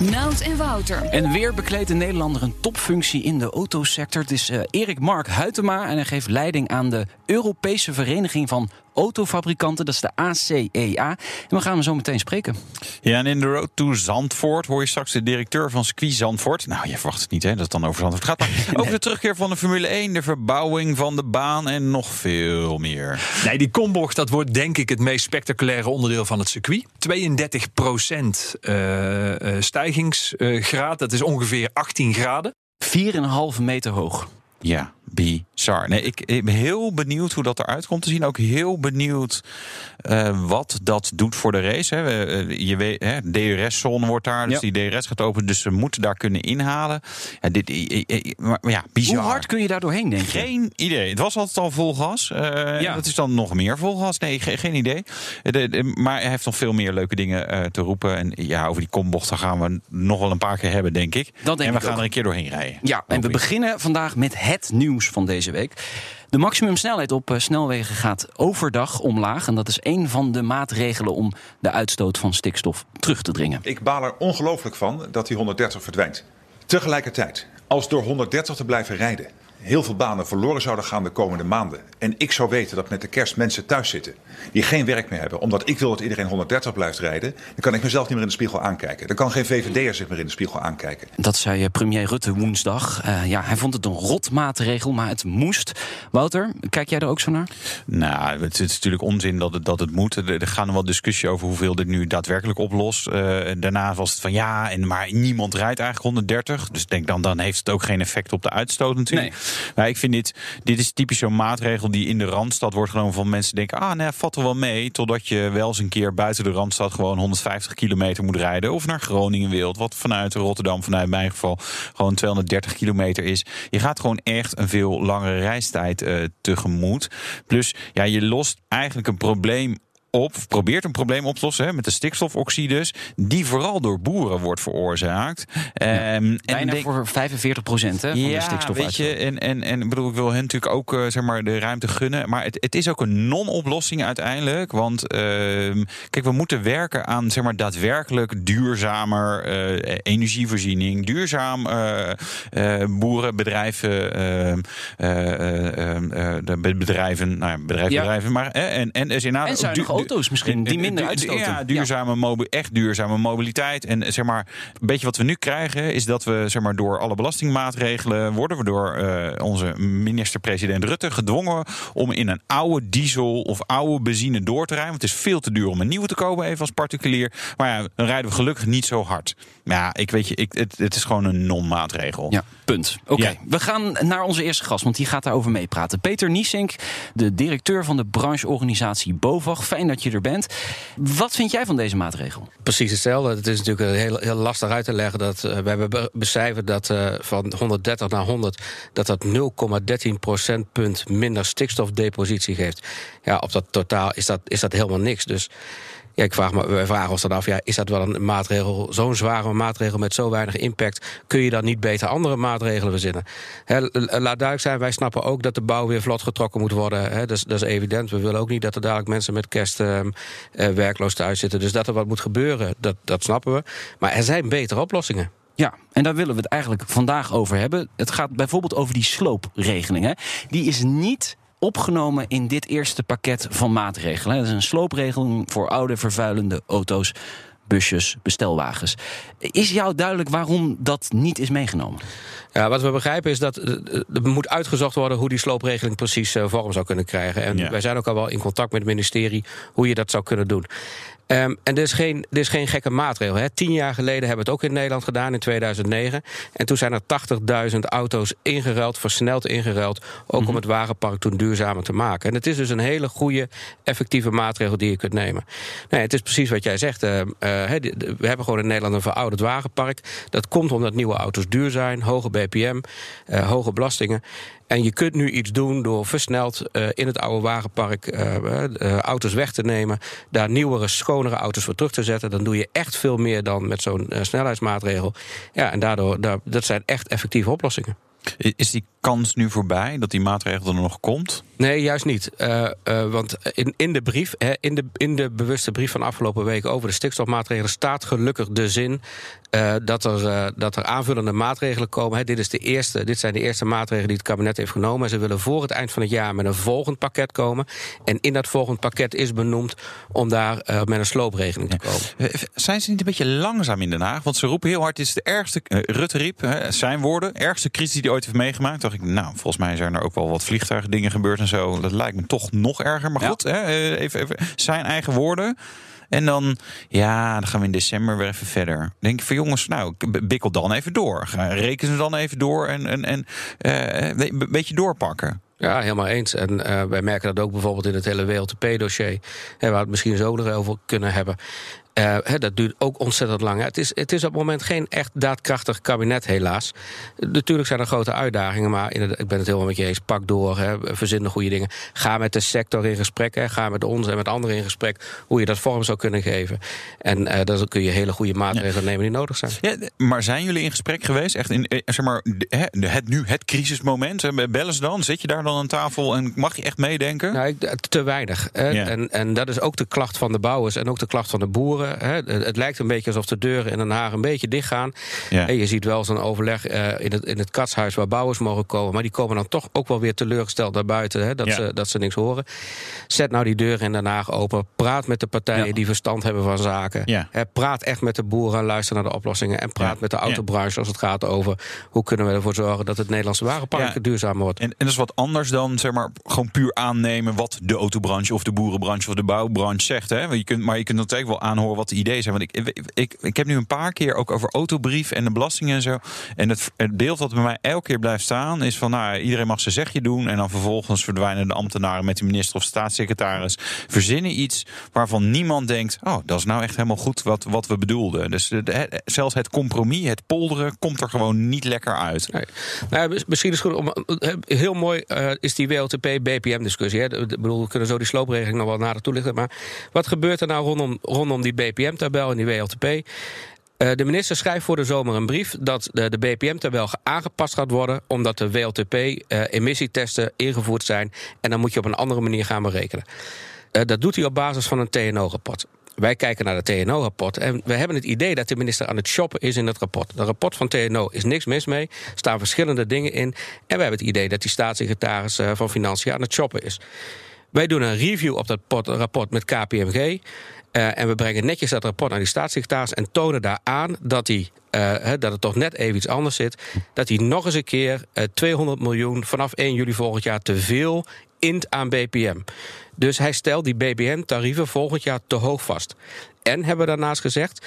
Nout en Wouter. En weer bekleedt een Nederlander een topfunctie in de autosector. Het is uh, Erik Mark Huytema en hij geeft leiding aan de Europese Vereniging van autofabrikanten. Dat is de ACEA. En we gaan hem zo meteen spreken. Ja, en in de road to Zandvoort hoor je straks de directeur van Squee Zandvoort. Nou, je verwacht het niet, hè, dat het dan over Zandvoort gaat. Maar over de terugkeer van de Formule 1, de verbouwing van de baan en nog veel meer. Nee, die kombocht, dat wordt denk ik het meest spectaculaire onderdeel van het circuit. 32 procent uh, stijgingsgraad, dat is ongeveer 18 graden. 4,5 meter hoog. Ja, bizar. Nee, ik, ik, ben heel benieuwd hoe dat eruit komt te zien. Ook heel benieuwd uh, wat dat doet voor de race. Hè. Uh, je weet, hè, DRS-zone wordt daar, dus ja. die DRS gaat open, dus ze moeten daar kunnen inhalen. Ja, dit, maar, ja, bizar. Hoe hard kun je daar doorheen, denk je? Geen idee. Het was altijd al vol gas. Uh, ja. Dat is dan nog meer vol gas. Nee, ge geen idee. De, de, maar hij heeft nog veel meer leuke dingen te roepen. En ja, over die kombochten gaan we nog wel een paar keer hebben, denk ik. Dat denk en we ik gaan ook. er een keer doorheen rijden. Ja, en we beginnen vandaag met het nieuws van deze week. De maximumsnelheid op snelwegen gaat overdag omlaag. En dat is een van de maatregelen om de uitstoot van stikstof terug te dringen. Ik baal er ongelooflijk van dat die 130 verdwijnt. Tegelijkertijd, als door 130 te blijven rijden heel veel banen verloren zouden gaan de komende maanden. En ik zou weten dat met de kerst mensen thuis zitten die geen werk meer hebben. Omdat ik wil dat iedereen 130 blijft rijden. Dan kan ik mezelf niet meer in de spiegel aankijken. Dan kan geen VVD'er zich meer in de spiegel aankijken. Dat zei premier Rutte woensdag. Uh, ja, hij vond het een rotmaatregel, maar het moest. Wouter, kijk jij er ook zo naar? Nou, het is natuurlijk onzin dat het, dat het moet. Er gaan nog wel discussie over hoeveel dit nu daadwerkelijk oplost. Uh, daarna was het van ja, en, maar niemand rijdt eigenlijk 130. Dus denk dan, dan heeft het ook geen effect op de uitstoot natuurlijk. Nee. Nou, ik vind dit, dit is typisch zo'n maatregel die in de Randstad wordt genomen van mensen denken, ah, nee, valt er wel mee. Totdat je wel eens een keer buiten de Randstad gewoon 150 kilometer moet rijden. Of naar Groningen wilt, wat vanuit Rotterdam, vanuit mijn geval, gewoon 230 kilometer is. Je gaat gewoon echt een veel langere reistijd uh, tegemoet. Plus, ja, je lost eigenlijk een probleem op, probeert een probleem op te lossen hè, met de stikstofoxides, die vooral door boeren wordt veroorzaakt. Ja, um, bijna en voor 45 procent van ja, de stikstof. Weet je, en, en, en bedoel, ik wil hen natuurlijk ook uh, zeg maar, de ruimte gunnen. Maar het, het is ook een non-oplossing uiteindelijk. Want uh, kijk, we moeten werken aan zeg maar, daadwerkelijk duurzamer uh, energievoorziening, duurzaam boerenbedrijven, ehm, de bedrijven, nou ja, bedrijven, bedrijven, maar en, en, is en zuinige auto's misschien, die minder uitstoten. Ja, duurzame echt duurzame mobiliteit. En zeg maar, een beetje wat we nu krijgen, is dat we zeg maar, door alle belastingmaatregelen worden we door uh, onze minister-president Rutte gedwongen om in een oude diesel of oude benzine door te rijden. Want het is veel te duur om een nieuwe te kopen, even als particulier. Maar ja, dan rijden we gelukkig niet zo hard. Ja, ik weet je, ik, het, het is gewoon een non-maatregel. Ja, punt. Oké, okay. ja. we gaan naar onze eerste gast, want die gaat daarover meepraten. Peter Niesink, de directeur van de brancheorganisatie BOVAG. Fijn dat je er bent. Wat vind jij van deze maatregel? Precies hetzelfde. Het is natuurlijk heel, heel lastig uit te leggen. Dat, uh, we hebben becijferd dat uh, van 130 naar 100... dat dat 0,13 procentpunt minder stikstofdepositie geeft. Ja, op dat totaal is dat, is dat helemaal niks. Dus... Ja, ik vraag me, wij vragen ons dan af, ja, is dat wel een maatregel, zo'n zware maatregel met zo weinig impact? Kun je dan niet beter andere maatregelen verzinnen? Laat duidelijk zijn, wij snappen ook dat de bouw weer vlot getrokken moet worden. Dat, is, dat, is, evident. We willen ook niet dat er dadelijk mensen met kerst uh, uh, werkloos thuis zitten. Dus dat er wat moet gebeuren, dat, dat snappen we. Maar er zijn betere oplossingen. Ja, en daar willen we het eigenlijk vandaag over hebben. Het gaat bijvoorbeeld over die sloopregeling. Hè. Die is niet opgenomen in dit eerste pakket van maatregelen. Dat is een sloopregeling voor oude vervuilende auto's, busjes, bestelwagens. Is jou duidelijk waarom dat niet is meegenomen? Ja, wat we begrijpen is dat er moet uitgezocht worden hoe die sloopregeling precies vorm zou kunnen krijgen. En ja. wij zijn ook al wel in contact met het ministerie hoe je dat zou kunnen doen. Ehm, en dit is, geen, dit is geen gekke maatregel. Hè. Tien jaar geleden hebben we het ook in Nederland gedaan, in 2009. En toen zijn er 80.000 auto's ingeruild, versneld ingeruild. Ook Mhm. om het wagenpark toen duurzamer te maken. En het is dus een hele goede, effectieve maatregel die je kunt nemen. Nee, het is precies wat jij zegt. eh, eh, we hebben gewoon in Nederland een verouderd wagenpark. Dat komt omdat nieuwe auto's duur zijn, hoge BPM, eh, hoge belastingen. En je kunt nu iets doen door versneld eh, in het oude wagenpark eh, auto's weg te nemen. Daar nieuwere, schonere auto's voor terug te zetten. Dan doe je echt veel meer dan met zo'n snelheidsmaatregel. Ja, en daardoor, daar, dat zijn echt effectieve oplossingen. Is die kans nu voorbij dat die maatregel er nog komt? Nee, juist niet. Eh, eh, want in, in de brief, hè, in, de, in de bewuste brief van afgelopen week over de stikstofmaatregelen staat gelukkig de zin eh, dat, er, dat er aanvullende maatregelen komen. Hè. Dit, is de eerste, dit zijn de eerste maatregelen die het kabinet heeft genomen. En ze willen voor het eind van het jaar met een volgend pakket komen. En in dat volgend pakket is benoemd om daar met een sloopregeling te komen. Zijn ze niet een beetje langzaam in Den Haag? Want ze roepen heel hard, dit is de ergste, Rutte riep, hè, zijn woorden, ergste crisis die hij ooit heeft meegemaakt. Dacht ik, nou, volgens mij zijn er ook wel wat vliegtuigdingen gebeurd en zo. Dat lijkt me toch nog erger. Maar Ja. goed, hè, eh, even, even zijn eigen woorden. En dan, ja, dan gaan we in december weer even verder. Dan denk ik van jongens, nou, bikkel dan even door. Ga- Reken ze dan even door en, en, en eh, een beetje doorpakken. Ja, helemaal eens. En eh, wij merken dat ook bijvoorbeeld in het hele WLTP-dossier, waar we het misschien zo nog over kunnen hebben. Eh, dat duurt ook ontzettend lang. Het is, het is op het moment geen echt daadkrachtig kabinet, helaas. Natuurlijk zijn er grote uitdagingen, maar ik ben het helemaal met je eens. Pak door, verzin de goede dingen. Ga met de sector in gesprek. Ga met ons en met anderen in gesprek hoe je dat vorm zou kunnen geven. En eh, dan kun je hele goede maatregelen nemen die nodig zijn. Ja, maar zijn jullie in gesprek geweest? Echt in, eh, zeg maar, het nu, het crisismoment. Bellen ze dan? Zit je daar dan aan tafel en mag je echt meedenken? Nou, ik- te weinig. Ja. En, en dat is ook de klacht van de bouwers en ook de klacht van de boeren. Hè. Het, lijkt een beetje alsof de deuren in Den Haag een beetje dicht gaan. Ja. En je ziet wel zo'n overleg eh, in, het, in het katshuis waar bouwers mogen komen. Maar die komen dan toch ook wel weer teleurgesteld naar buiten. Hè, dat, Ja. ze, dat ze niks horen. Zet nou die deuren in Den Haag open. Praat met de partijen Ja. die verstand hebben van zaken. Hè, praat echt met de boeren en luister naar de oplossingen. En praat met de autobranche als het gaat over hoe kunnen we ervoor zorgen dat het Nederlandse wagenpark duurzamer wordt. En, en dat is wat anders dan zeg maar, gewoon puur aannemen wat de autobranche of de boerenbranche of de bouwbranche zegt. Hè? Je kunt, maar je kunt natuurlijk wel aanhoren wat de ideeën zijn. Want ik, ik, ik heb nu een paar keer ook over autobrief en de belastingen en zo. En het, het beeld dat bij mij elke keer blijft staan is van nou, iedereen mag zijn zegje doen. En dan vervolgens verdwijnen de ambtenaren met de minister of staatssecretaris. Verzinnen iets waarvan niemand denkt, oh, dat is nou echt helemaal goed wat, wat we bedoelden. Dus zelfs het compromis, het polderen, komt er gewoon niet lekker uit. Nou, misschien is het goed om. eh, Heel mooi eh, is die WLTP-BPM-discussie. Ik bedoel, we kunnen zo die sloopregeling nog wel nader toelichten. Maar wat gebeurt er nou rondom, rondom die BPM-tabel en die WLTP? Eh, de minister schrijft voor de zomer een brief dat de, de BPM-tabel aangepast gaat worden. omdat de WLTP-emissietesten ingevoerd zijn. En dan moet je op een andere manier gaan berekenen. Eh, dat doet hij op basis van een TNO-rapport. Wij kijken naar het TNO-rapport en we hebben het idee dat de minister aan het shoppen is in het rapport. Dat rapport van TNO is niks mis mee, staan verschillende dingen in. En we hebben het idee dat die staatssecretaris eh, van Financiën aan het shoppen is. Wij doen een review op dat rapport met KPMG. Eh, en we brengen netjes dat rapport naar die staatssecretaris en tonen daar aan dat, hij, eh, dat het toch net even iets anders zit. Dat hij nog eens een keer eh, 200 miljoen vanaf 1 juli volgend jaar te veel int aan BPM. Dus hij stelt die BPM-tarieven volgend jaar te hoog vast. En hebben we daarnaast gezegd,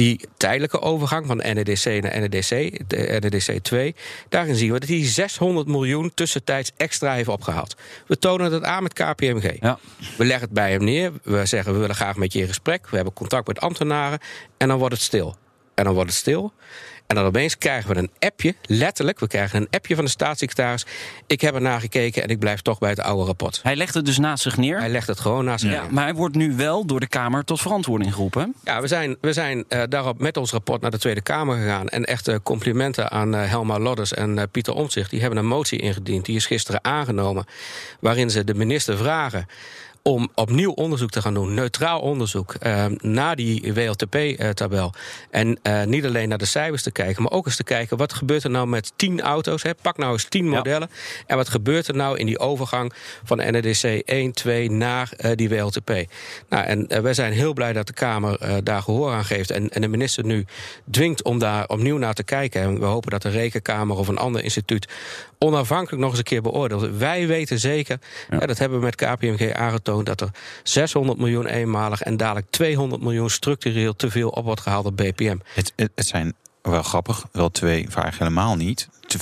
die tijdelijke overgang van NEDC naar NEDC, de NEDC 2, daarin zien we dat hij 600 miljoen tussentijds extra heeft opgehaald. We tonen dat aan met KPMG. Ja. We leggen het bij hem neer. We zeggen we willen graag met je in gesprek. We hebben contact met ambtenaren. En dan wordt het stil. En dan wordt het stil. En dan opeens krijgen we een appje, letterlijk, we krijgen een appje van de staatssecretaris. Ik heb er naar gekeken en ik blijf toch bij het oude rapport. Hij legt het dus naast zich neer. Hij legt het gewoon naast zich ja, neer. maar hij wordt nu wel door de Kamer tot verantwoording geroepen. Ja, we zijn, we zijn eh, daarop met ons rapport naar de Tweede Kamer gegaan. En echt eh, complimenten aan eh, Helma Lodders en Pieter Omtzigt. Die hebben een motie ingediend. Die is gisteren aangenomen. Waarin ze de minister vragen om opnieuw onderzoek te gaan doen, neutraal onderzoek, eh, naar die WLTP-tabel. En eh, niet alleen naar de cijfers te kijken, maar ook eens te kijken wat gebeurt er nou met tien auto's. Hè? Pak nou eens tien modellen. En wat gebeurt er nou in die overgang van NEDC 1, 2 naar eh, die WLTP? Nou, en eh, wij zijn heel blij dat de Kamer daar gehoor aan geeft. En, en de minister nu dwingt om daar opnieuw naar te kijken. En we hopen dat de Rekenkamer of een ander instituut onafhankelijk nog eens een keer beoordeelt. Wij weten zeker, hè, dat hebben we met KPMG aangetoond aangetoond dat er 600 miljoen eenmalig en dadelijk 200 miljoen structureel te veel op wordt gehaald op BPM. Het, het, het zijn wel grappig, wel twee, vaak helemaal niet. Te-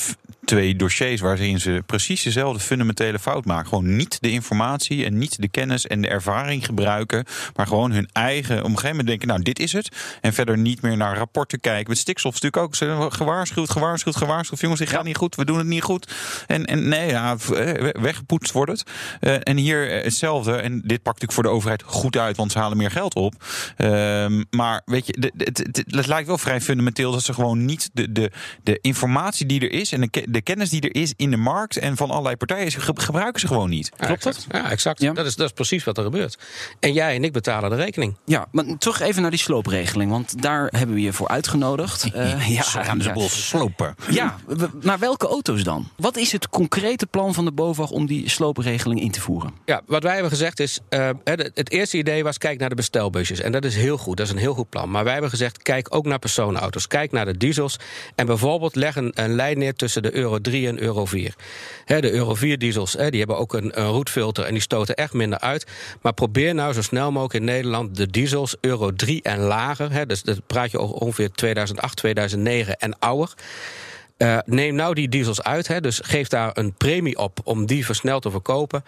Twee dossiers waarin ze precies dezelfde fundamentele fout maken. Gewoon niet de informatie en niet de kennis en de ervaring gebruiken. Maar gewoon hun eigen. Op een gegeven moment denken: nou, dit is het. En verder niet meer naar rapporten kijken. Met stikstof is natuurlijk ook. Ze gewaarschuwd, gewaarschuwd, gewaarschuwd. Jongens, dit gaat niet goed. We doen het niet goed. En, en nee, ja, eh, weggepoetst wordt het. Eh, en hier eh, hetzelfde. En dit pakt natuurlijk voor de overheid goed uit, want ze halen meer geld op. Ehm, maar weet je, de- de- het, het, het lijkt wel vrij fundamenteel dat ze gewoon niet de, de, de informatie die er is en de, ke- de kennis die er is in de markt en van allerlei partijen ze ge- gebruiken ze gewoon niet. Ja, exact. Ja, exact. Ja. Dat, is, dat is precies wat er gebeurt. En jij en ik betalen de rekening. Ja, maar terug even naar die sloopregeling. Want daar hebben we je voor uitgenodigd. Eh, ja, Ze gaan de ja. boel slopen. Ja, maar welke auto's dan? Wat is het concrete plan van de BOVAG om die sloopregeling in te voeren? Ja, wat wij hebben gezegd is, eh, het het eerste idee was kijk naar de bestelbusjes. En dat is heel goed, dat is een heel goed plan. Maar wij hebben gezegd, kijk ook naar personenauto's. Kijk naar de diesels. En bijvoorbeeld leg een, een lijn neer tussen de Euro 3 en Euro 4. Hè, de Euro 4 diesels die hebben ook een, een roetfilter en die stoten echt minder uit. Maar probeer nou zo snel mogelijk in Nederland de diesels Euro 3 en lager. Dus dat praat je over ongeveer 2008, 2009 en ouder. Eh, neem nou die diesels uit, hè, dus geef daar een premie op om die versneld te verkopen.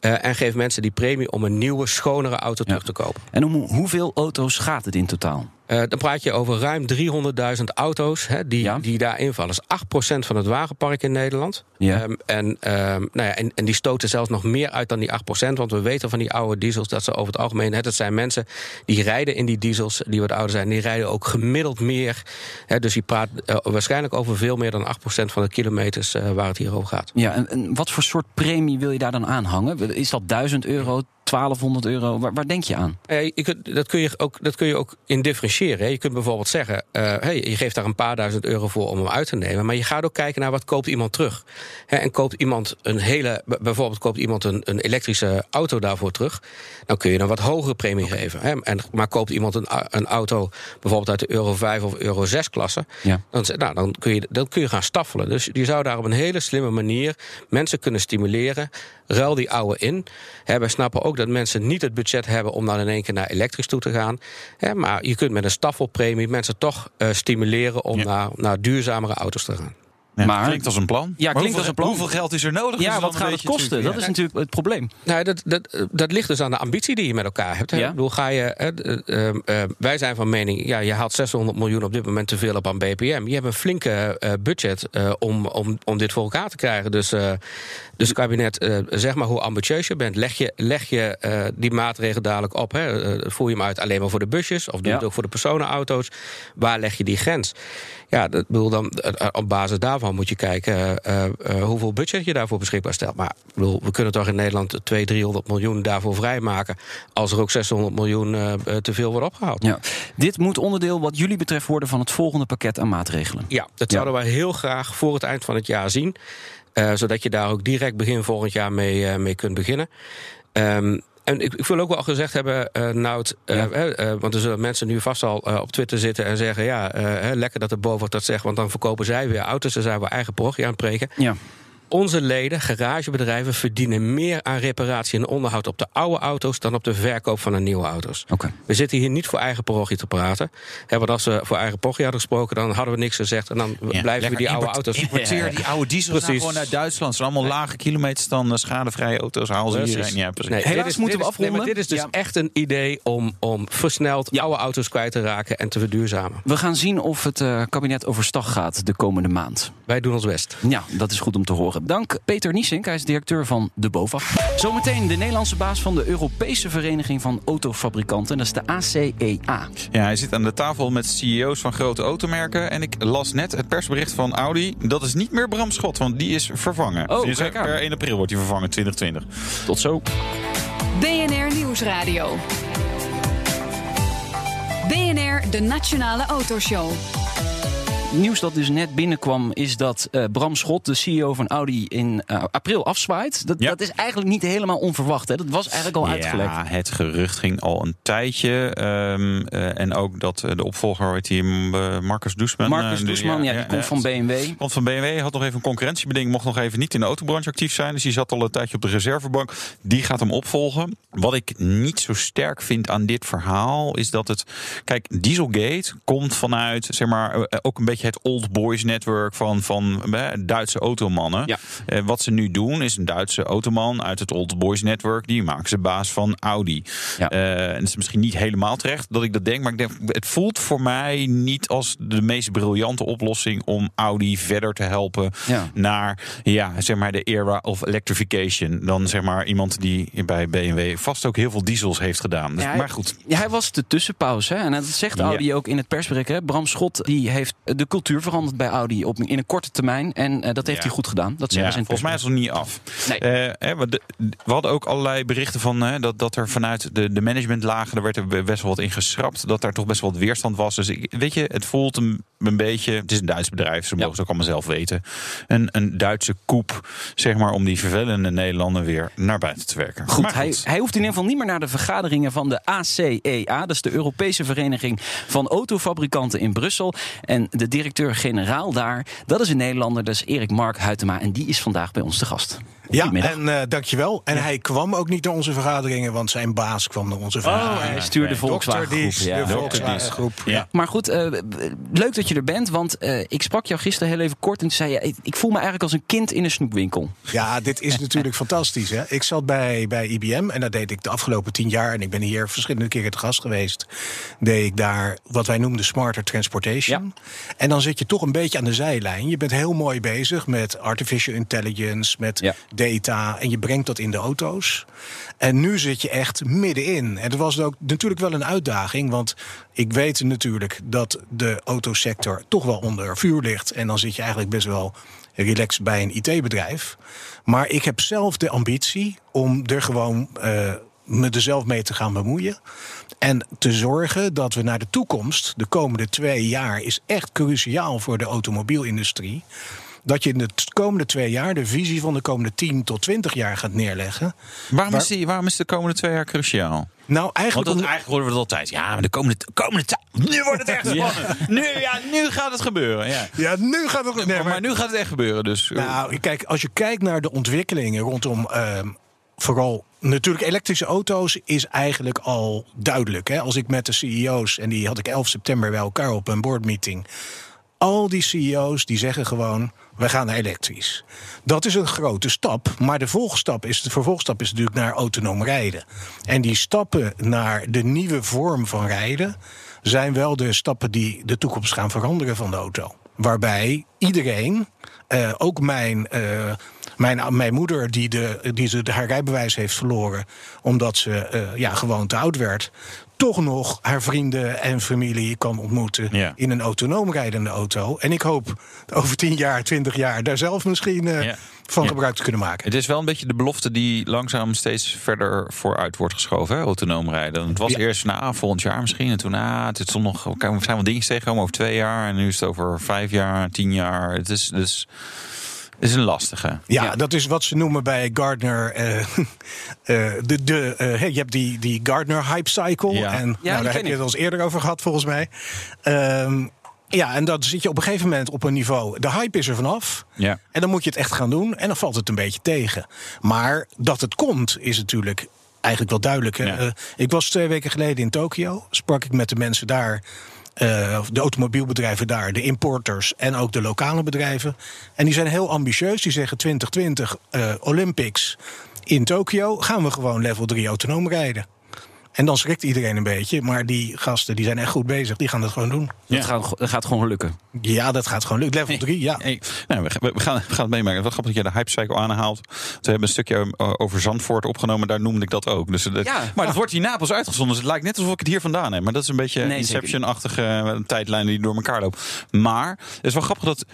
Eh, en geef mensen die premie om een nieuwe, schonere auto terug te kopen. En om hoeveel auto's gaat het in totaal? Eh, dan praat je over ruim 300.000 auto's hè, die, Ja. die daar invallen. Dat is 8% van het wagenpark in Nederland. Ja. Ehm, en, ehm, nou ja, en, en die stoten zelfs nog meer uit dan die 8%. Want we weten van die oude diesels dat ze over het algemeen... Hè, dat zijn mensen die rijden in die diesels, die wat ouder zijn... die rijden ook gemiddeld meer. Hè, dus je praat eh, waarschijnlijk over veel meer dan 8% van de kilometers... eh, waar het hier over gaat. Ja, en, en wat voor soort premie wil je daar dan aanhangen? Is dat 1000 euro, 1200 euro? Waar, waar denk je aan? Eh, je dat, kun je ook, dat kun je ook in differentiëren. hè. Je kunt bijvoorbeeld zeggen, eh, hey, je geeft daar een paar duizend euro voor om hem uit te nemen. Maar je gaat ook kijken naar wat koopt iemand terug. Hè, en koopt iemand een hele, bijvoorbeeld koopt iemand een, een elektrische auto daarvoor terug. Dan kun je een wat hogere premie geven. Hè. En, maar koopt iemand een, een auto bijvoorbeeld uit de Euro 5 of Euro 6 klasse. Ja. Dan, nou, dan, kun je, dan kun je gaan staffelen. Dus je zou daar op een hele slimme manier mensen kunnen stimuleren. Ruil die oude in. Hè, wij snappen ook dat mensen niet het budget hebben om dan in één keer naar elektrisch toe te gaan. Hè, maar je kunt met een staffelpremie mensen toch eh, stimuleren om Ja. naar, naar duurzamere auto's te gaan. Ja, Maar- klinkt als een plan. Ja, Maar klinkt hoeveel, als een plan. Hoeveel geld is er nodig? is Ja, wat gaat het kosten? natuurlijk, Dat ja. is natuurlijk het probleem. Nou, dat, dat, dat ligt dus aan de ambitie die je met elkaar hebt. Hè? Ja. Ik bedoel, ga je, hè, d- eh, eh, wij zijn van mening, ja, je haalt 600 miljoen op dit moment te veel op aan BPM. Je hebt een flinke eh, budget eh, om, om, om dit voor elkaar te krijgen. Dus, eh, dus kabinet, eh, zeg maar hoe ambitieus je bent. Leg je, leg je eh, die maatregelen dadelijk op. Hè? Eh, voer je hem uit alleen maar voor de busjes? Of doe Ja. het ook voor de personenauto's? Waar leg je die grens? Ja, dat bedoel dan, op basis daarvan moet je kijken hoeveel budget je daarvoor beschikbaar stelt. Maar bedoel, we kunnen toch in Nederland 200, 300 miljoen daarvoor vrijmaken. als er ook 600 miljoen te veel wordt opgehaald. Ja. Dit moet onderdeel wat jullie betreft worden van het volgende pakket aan maatregelen. Ja, dat Ja. zouden wij heel graag voor het eind van het jaar zien. Eh, zodat je daar ook direct begin volgend jaar mee, eh, mee kunt beginnen. Ehm, en ik, ik wil ook wel gezegd hebben, eh Nout, Ja. want er zullen mensen nu vast al op Twitter zitten en zeggen: ja, lekker dat de BOVAG dat zegt, want dan verkopen zij weer auto's en zijn we eigen parochie aan het preken. Ja. Onze leden, garagebedrijven, verdienen meer aan reparatie en onderhoud op de oude auto's dan op de verkoop van de nieuwe auto's. Oké. We zitten hier niet voor eigen parochie te praten. Hè, want als we voor eigen parochie hadden gesproken, dan hadden we niks gezegd. En dan Ja, blijven we die oude auto's. Importeer die oude diesels nou gewoon uit Duitsland. Ze zijn allemaal lage kilometers dan eh, schadevrije auto's. Haal ze hierheen. Ja, precies. Nee, Helaas dit is, moeten dit we nee, afronden. dit is dus Ja. echt een idee om, om versneld oude auto's kwijt te raken en te verduurzamen. We gaan zien of het eh, kabinet overstag gaat de komende maand. Wij doen ons best. Ja, dat is goed om te horen. Dank Peter Niesink, hij is directeur van de BOVAG. Zometeen de Nederlandse baas van de Europese Vereniging van Autofabrikanten. Dat is de ACEA. Ja, hij zit aan de tafel met CEO's van grote automerken. En ik las net het persbericht van Audi. Dat is niet meer Bram Schot, want die is vervangen. Oh, Dus kijk aan. per 1 april wordt hij vervangen, 2020. Tot zo. BNR Nieuwsradio. BNR, de Nationale Autoshow. Nieuws dat dus net binnenkwam is dat eh, Bram Schot, de CEO van Audi, in eh, april afzwaait. Dat, Ja. dat is eigenlijk niet helemaal onverwacht. Hè? Dat was eigenlijk al uitgelekt. Ja, het gerucht ging al een tijdje. Ehm, eh, en ook dat de opvolger, heet die, Marcus Doesman. Marcus Doesman, ja, die komt van BMW. Want van BMW had nog even een concurrentiebeding, mocht nog even niet in de autobranche actief zijn. Dus die zat al een tijdje op de reservebank. Die gaat hem opvolgen. Wat ik niet zo sterk vind aan dit verhaal is dat het. Kijk, Dieselgate komt vanuit, zeg maar, ook een beetje het old boys network van, van Duitse automannen. Ja. Eh, wat ze nu doen is een Duitse automan uit het old boys network. Die maken ze baas van Audi. Ja. Eh, en het is misschien niet helemaal terecht dat ik dat denk. Maar ik denk, het voelt voor mij niet als de meest briljante oplossing om Audi verder te helpen Ja. naar ja, zeg maar de era of electrification. Dan zeg maar iemand die bij BMW vast ook heel veel diesels heeft gedaan. Dus- Ja, maar goed. Ja, hij was de tussenpauze. Hè? En dat zegt. Audi ook in het persbericht. Hè? Bram Schot die heeft de cultuur veranderd bij Audi op, in een korte termijn. En eh, dat heeft Ja. hij goed gedaan. Dat Ja, ze volgens mij is het nog niet af. Nee. Eh, hè, we, de- we hadden ook allerlei berichten van hè, dat, dat er vanuit de, de managementlagen, er werd er best wel wat in geschrapt. Dat daar toch best wel wat weerstand was. Dus ik, weet je, het voelt een, een beetje. Het is een Duits bedrijf, ze Ja. mogen het ook allemaal zelf weten. Een, een Duitse koep, zeg maar, om die vervelende Nederlander weer naar buiten te werken. Goed, Maar Hij, hij hoeft in ieder geval niet meer naar de vergaderingen van de ACEA. Dat is de Europese Vereniging van Autofabrikanten in Brussel. En de directeur-generaal daar, dat is een Nederlander, is Erik Mark Huytema. En die is vandaag bij ons te gast. Ja, en eh, dankjewel. En hij kwam ook niet naar onze vergaderingen, want zijn baas kwam naar onze Oh, vergaderingen. hij stuurde de Dokter Volkswagen groep. Dies, Ja. de Volkswagen groep. Ja. Maar goed, eh, leuk dat je er bent. Want eh, ik sprak jou gisteren heel even kort en toen zei je... ik- voel me eigenlijk als een kind in een snoepwinkel. Ja, dit is natuurlijk fantastisch. Hè? Ik zat bij, bij IBM en dat deed ik de afgelopen tien jaar. En ik ben hier verschillende keren te gast geweest. Deed ik daar wat wij noemden smarter transportation. En dan zit je toch een beetje aan de zijlijn. Je bent heel mooi bezig met artificial intelligence, met Ja. Data. En je brengt dat in de auto's. En nu zit je echt middenin. En dat was ook natuurlijk wel een uitdaging. Want ik weet natuurlijk dat de autosector toch wel onder vuur ligt. En dan zit je eigenlijk best wel relaxed bij een IT-bedrijf. Maar ik heb zelf de ambitie om er gewoon eh, me er zelf mee te gaan bemoeien. En te zorgen dat we naar de toekomst, de komende twee jaar, is echt cruciaal voor de automobielindustrie. Dat je in de komende twee jaar de visie van de komende 10 tot 20 jaar gaat neerleggen. Waarom, Waar- is die, waarom is de komende twee jaar cruciaal? Nou, Want eigenlijk. dat, om- eigenlijk horen we dat altijd. Ja, maar de komende, komende tijd. Nu wordt het echt spannend. Nu, ja, nu gaat het gebeuren. Ja. ja, nu gaat het. Nee, maar, nu gaat het echt gebeuren. Dus. Nou, kijk, als je kijkt naar de ontwikkelingen rondom ehm, vooral natuurlijk elektrische auto's is eigenlijk al duidelijk. Hè? Als ik met de CEO's en die had ik 11 september bij elkaar op een boardmeeting. Al die CEO's die zeggen gewoon: we gaan naar elektrisch. Dat is een grote stap, maar de volgstap is de vervolgstap is natuurlijk naar autonoom rijden. En die stappen naar de nieuwe vorm van rijden zijn wel de stappen die de toekomst gaan veranderen van de auto. Waarbij iedereen, eh, ook mijn, eh, mijn, mijn moeder, die, de, die ze haar rijbewijs heeft verloren. omdat ze eh, ja, gewoon te oud werd. toch nog haar vrienden en familie kan ontmoeten. Ja. in een autonoom rijdende auto. En ik hoop over 10 jaar, 20 jaar. daar zelf misschien eh, Ja. van Ja. gebruik te kunnen maken. Het is wel een beetje de belofte die langzaam steeds verder vooruit wordt geschoven, hè? autonoom rijden. Het was eerst na volgend jaar misschien. En toen, ah, het stond nog, we zijn wel dingen tegengekomen over twee jaar. En nu is het over vijf jaar, tien jaar. Het is, dus, is een lastige. Ja, dat is wat ze noemen bij Gardner. eh, eh, de, de, hey, je hebt die, die Gardner hype cycle. Ja. En die nou, daar heb je ik. het al eens eerder over gehad, volgens mij. Ehm, ja, en dan zit je op een gegeven moment op een niveau. De hype is er vanaf. Ja. En dan moet je het echt gaan doen. En dan valt het een beetje tegen. Maar dat het komt, is natuurlijk eigenlijk wel duidelijk. hè. Ja. Ik was twee weken geleden in Tokio. Sprak ik met de mensen daar. Eh, de automobielbedrijven daar, de importers en ook de lokale bedrijven. En die zijn heel ambitieus. Die zeggen 2020 eh, Olympics in Tokio gaan we gewoon level 3 autonoom rijden. En dan schrikt iedereen een beetje. Maar die gasten die zijn echt goed bezig. Die gaan dat gewoon doen. Dat, gaat, dat gaat gewoon lukken. Ja, dat gaat gewoon lukken. Level 3, ja. Hey, nou, we, we, gaan, we gaan het meemaken. Wat grappig dat jij de hypecycle aanhaalt. We hebben een stukje eh, over Zandvoort opgenomen. Daar noemde ik dat ook. Dus, dat- Ja. Maar dat wordt hier Napels uitgezonden. Dus het lijkt net alsof ik het hier vandaan heb. Maar dat is een beetje Nee, Inception-achtige eh, tijdlijn die door elkaar loopt. Maar het is wel grappig dat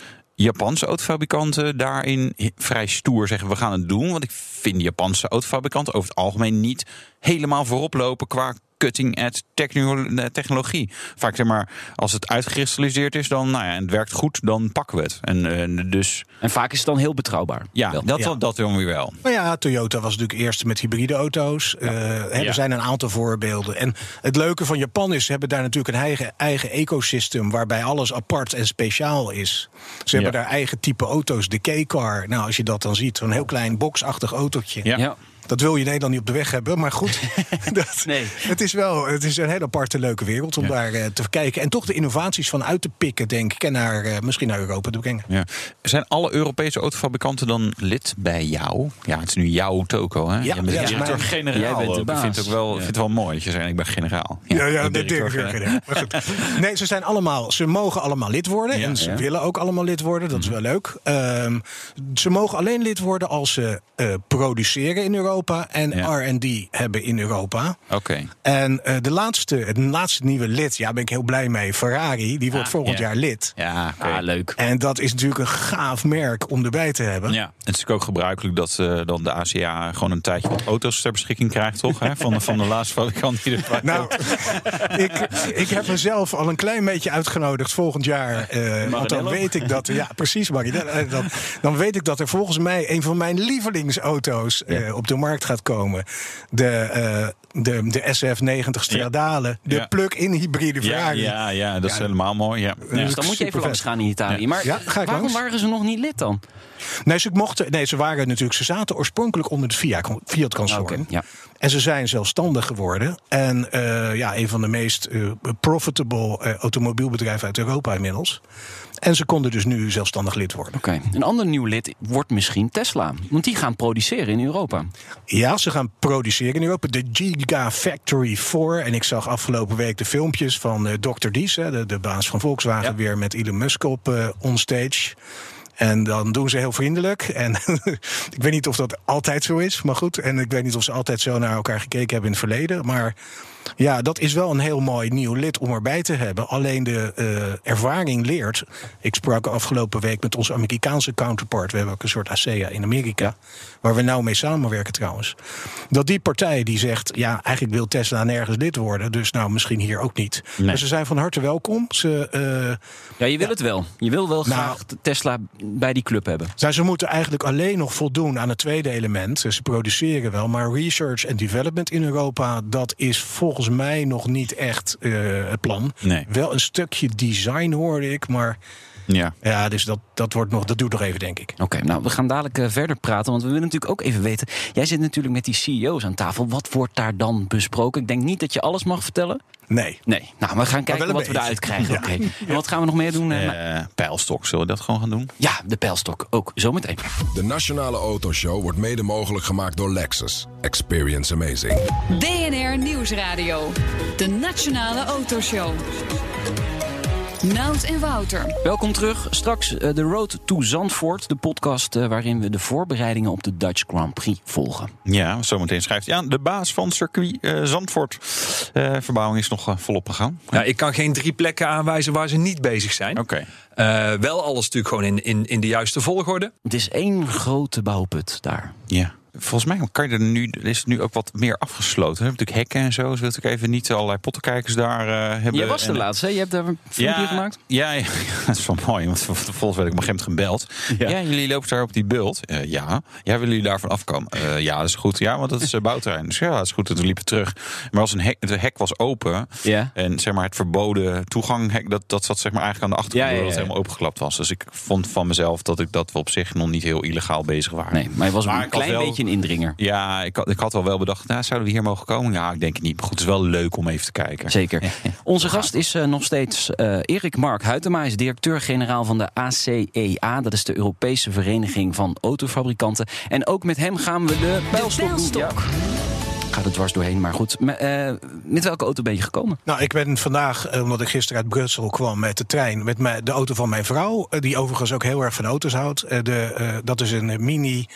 Japanse autofabrikanten daarin vrij stoer zeggen we gaan het doen. Want ik vind Japanse autofabrikanten over het algemeen niet helemaal voorop lopen qua cutting-edge eh, technologie. Vaak zeg maar, als het uitgekristalliseerd is, dan nou ja, en het werkt goed, dan pakken we het. En, eh, dus En vaak is het dan heel betrouwbaar. ja, Wel. dat, Ja. dat dan weer wel. Nou ja, Toyota was natuurlijk eerst met hybride auto's. Eh, hè, Ja. Er zijn een aantal voorbeelden. En het leuke van Japan is, ze hebben daar natuurlijk een eigen, eigen ecosysteem... waarbij alles apart en speciaal is. Ze hebben daar eigen type auto's, de K-car. Nou, als je dat dan ziet, zo'n heel klein boxachtig autootje. Ja. Ja. Dat wil je in Nederland niet op de weg hebben, maar goed. dat, Nee. het, is wel, het is een hele aparte leuke wereld om daar eh, te kijken. En toch de innovaties van uit te pikken, denk ik. En naar, eh, misschien naar Europa te brengen. Ja. Zijn alle Europese autofabrikanten dan lid bij jou? Ja, het is nu jouw toko, hè? Ja, Jij bent ja, directeur-generaal. Jij bent de ook. baas. Ik vind het ook wel, ik Ja. vind het wel mooi dat je zegt, ik ben generaal. Ja, ja, de de directeur. Maar goed. Nee, ze zijn allemaal, ze mogen allemaal lid worden. Ja, en ze ja. willen ook allemaal lid worden. Dat is wel leuk. Ehm, ze mogen alleen lid worden als ze eh, produceren in Europa en Ja. R&D hebben in Europa. Oké. En eh, de laatste, het laatste nieuwe lid, ja, ben ik heel blij mee. Ferrari, die wordt Ah, volgend ja. jaar lid. Ja, oké. Ah, leuk. En dat is natuurlijk een gaaf merk om erbij te hebben. Ja, het is natuurlijk ook gebruikelijk dat eh, dan de ACA gewoon een tijdje wat auto's ter beschikking krijgt, toch? Hè? Van, de, van de laatste fabrikant die er Nou, ik, ik heb mezelf al een klein beetje uitgenodigd volgend jaar. eh, want dan weet ik dat. Ja, precies. Eh, Dan, dan weet ik dat er volgens mij een van mijn lievelingsauto's eh, op de markt gaat komen. De, eh, de, de SF90 Stradale. De Ja. plug-in hybride ja, Ferrari. ja, ja, dat is Ja. helemaal mooi. Ja. Ja. Dus dan moet je even langs gaan in Italië. Maar Ja, ga ik waarom langs. waren ze nog niet lid dan? Nee, ze, mochten, nee, ze waren natuurlijk. Ze zaten oorspronkelijk onder het Fiat- Fiat-consortium. Ja. En ze zijn zelfstandig geworden. En eh, ja, een van de meest eh, profitable eh, automobielbedrijven uit Europa inmiddels. En ze konden dus nu zelfstandig lid worden. Oké, een ander nieuw lid wordt misschien Tesla. Want die gaan produceren in Europa. Ja, ze gaan produceren in Europa. De Gigafactory 4. En ik zag afgelopen week de filmpjes van eh, Dr. Dies, hè, de, de baas van Volkswagen, Ja. weer met Elon Musk op eh, onstage. En dan doen ze heel vriendelijk. En ik weet niet of dat altijd zo is, maar goed. En ik weet niet of ze altijd zo naar elkaar gekeken hebben in het verleden. Maar ja, dat is wel een heel mooi nieuw lid om erbij te hebben. Alleen de eh, ervaring leert. Ik sprak afgelopen week met onze Amerikaanse counterpart. We hebben ook een soort ASEA in Amerika. Waar we nou mee samenwerken trouwens. Dat die partij die zegt. Ja, eigenlijk wil Tesla nergens lid worden. Dus nou misschien hier ook niet. Nee. Maar ze zijn van harte welkom. Ze, eh, Ja, je wil het wel. Je wil wel Nou- graag Tesla bij die club hebben. Nou, ze moeten eigenlijk alleen nog voldoen aan het tweede element. Ze produceren wel, maar research en development in Europa, dat is volgens mij nog niet echt eh, het plan. Nee. Wel een stukje design hoorde ik, maar Ja. ja, dus dat, dat wordt nog, dat doet nog even, denk ik. Oké, nou, we gaan dadelijk eh, verder praten. Want we willen natuurlijk ook even weten. Jij zit natuurlijk met die CEO's aan tafel. Wat wordt daar dan besproken? Ik denk niet dat je alles mag vertellen. Nee. Nee, nou, we gaan kijken wat we daaruit krijgen. Ja. Oké. En wat gaan we nog meer doen? eh, Eh, pijlstok, zullen we dat gewoon gaan doen? ja, de pijlstok ook. Zometeen. De Nationale Autoshow wordt mede mogelijk gemaakt door Lexus. Experience amazing. BNR Nieuwsradio. De Nationale Autoshow. Nout en Wouter. Welkom terug. Straks eh, de Road to Zandvoort. De podcast eh, waarin we de voorbereidingen op de Dutch Grand Prix volgen. Ja, zometeen schrijft hij aan. De baas van circuit eh, Zandvoort. Eh, verbouwing is nog volop gegaan. Ja, ik kan geen drie plekken aanwijzen waar ze niet bezig zijn. Oké. Eh, wel alles natuurlijk gewoon in, in, in de juiste volgorde. Het is één grote bouwput daar. Ja. Volgens mij kan je er nu, is het nu ook wat meer afgesloten. We hebben natuurlijk hekken en zo. Dus wil ik even niet allerlei pottenkijkers daar eh, hebben. Jij was de En- laatste, hè? Je hebt daar een filmpje gemaakt? Ja, ja, dat is wel mooi. Want vervolgens werd ik op een gebeld. Ja. Ja, jullie lopen daar op die bult. Eh, ja. Ja, willen jullie daarvan afkomen? Eh, ja, dat is goed. Ja, want dat is uh, bouwterrein. Dus ja, dat is goed. Dat we liepen terug. Maar als een hek, het hek was open. Ja. En zeg maar het verboden toeganghek, dat, dat zat zeg maar eigenlijk aan de achterkant. Dat het helemaal opengeklapt was. Dus ik vond van mezelf dat, ik, dat we op zich nog niet heel illegaal bezig waren. Nee, maar je was Maar een klein beetje een indringer. Ja, ik had, ik had al wel bedacht, nou, zouden we hier mogen komen? Ja, ik denk het niet. Maar goed, het is wel leuk om even te kijken. Zeker. Onze gast is eh, nog steeds eh, Erik Mark Huytema. Hij is directeur-generaal van de ACEA. Dat is de Europese Vereniging van Autofabrikanten. En ook met hem gaan we de pijlstok doen. Ja. Gaat er dwars doorheen, maar goed. Eh, met welke auto ben je gekomen? Nou, ik ben vandaag, omdat ik gisteren uit Brussel kwam met de trein, met mijn, de auto van mijn vrouw, die overigens ook heel erg van auto's houdt. Eh, De, eh, dat is een Mini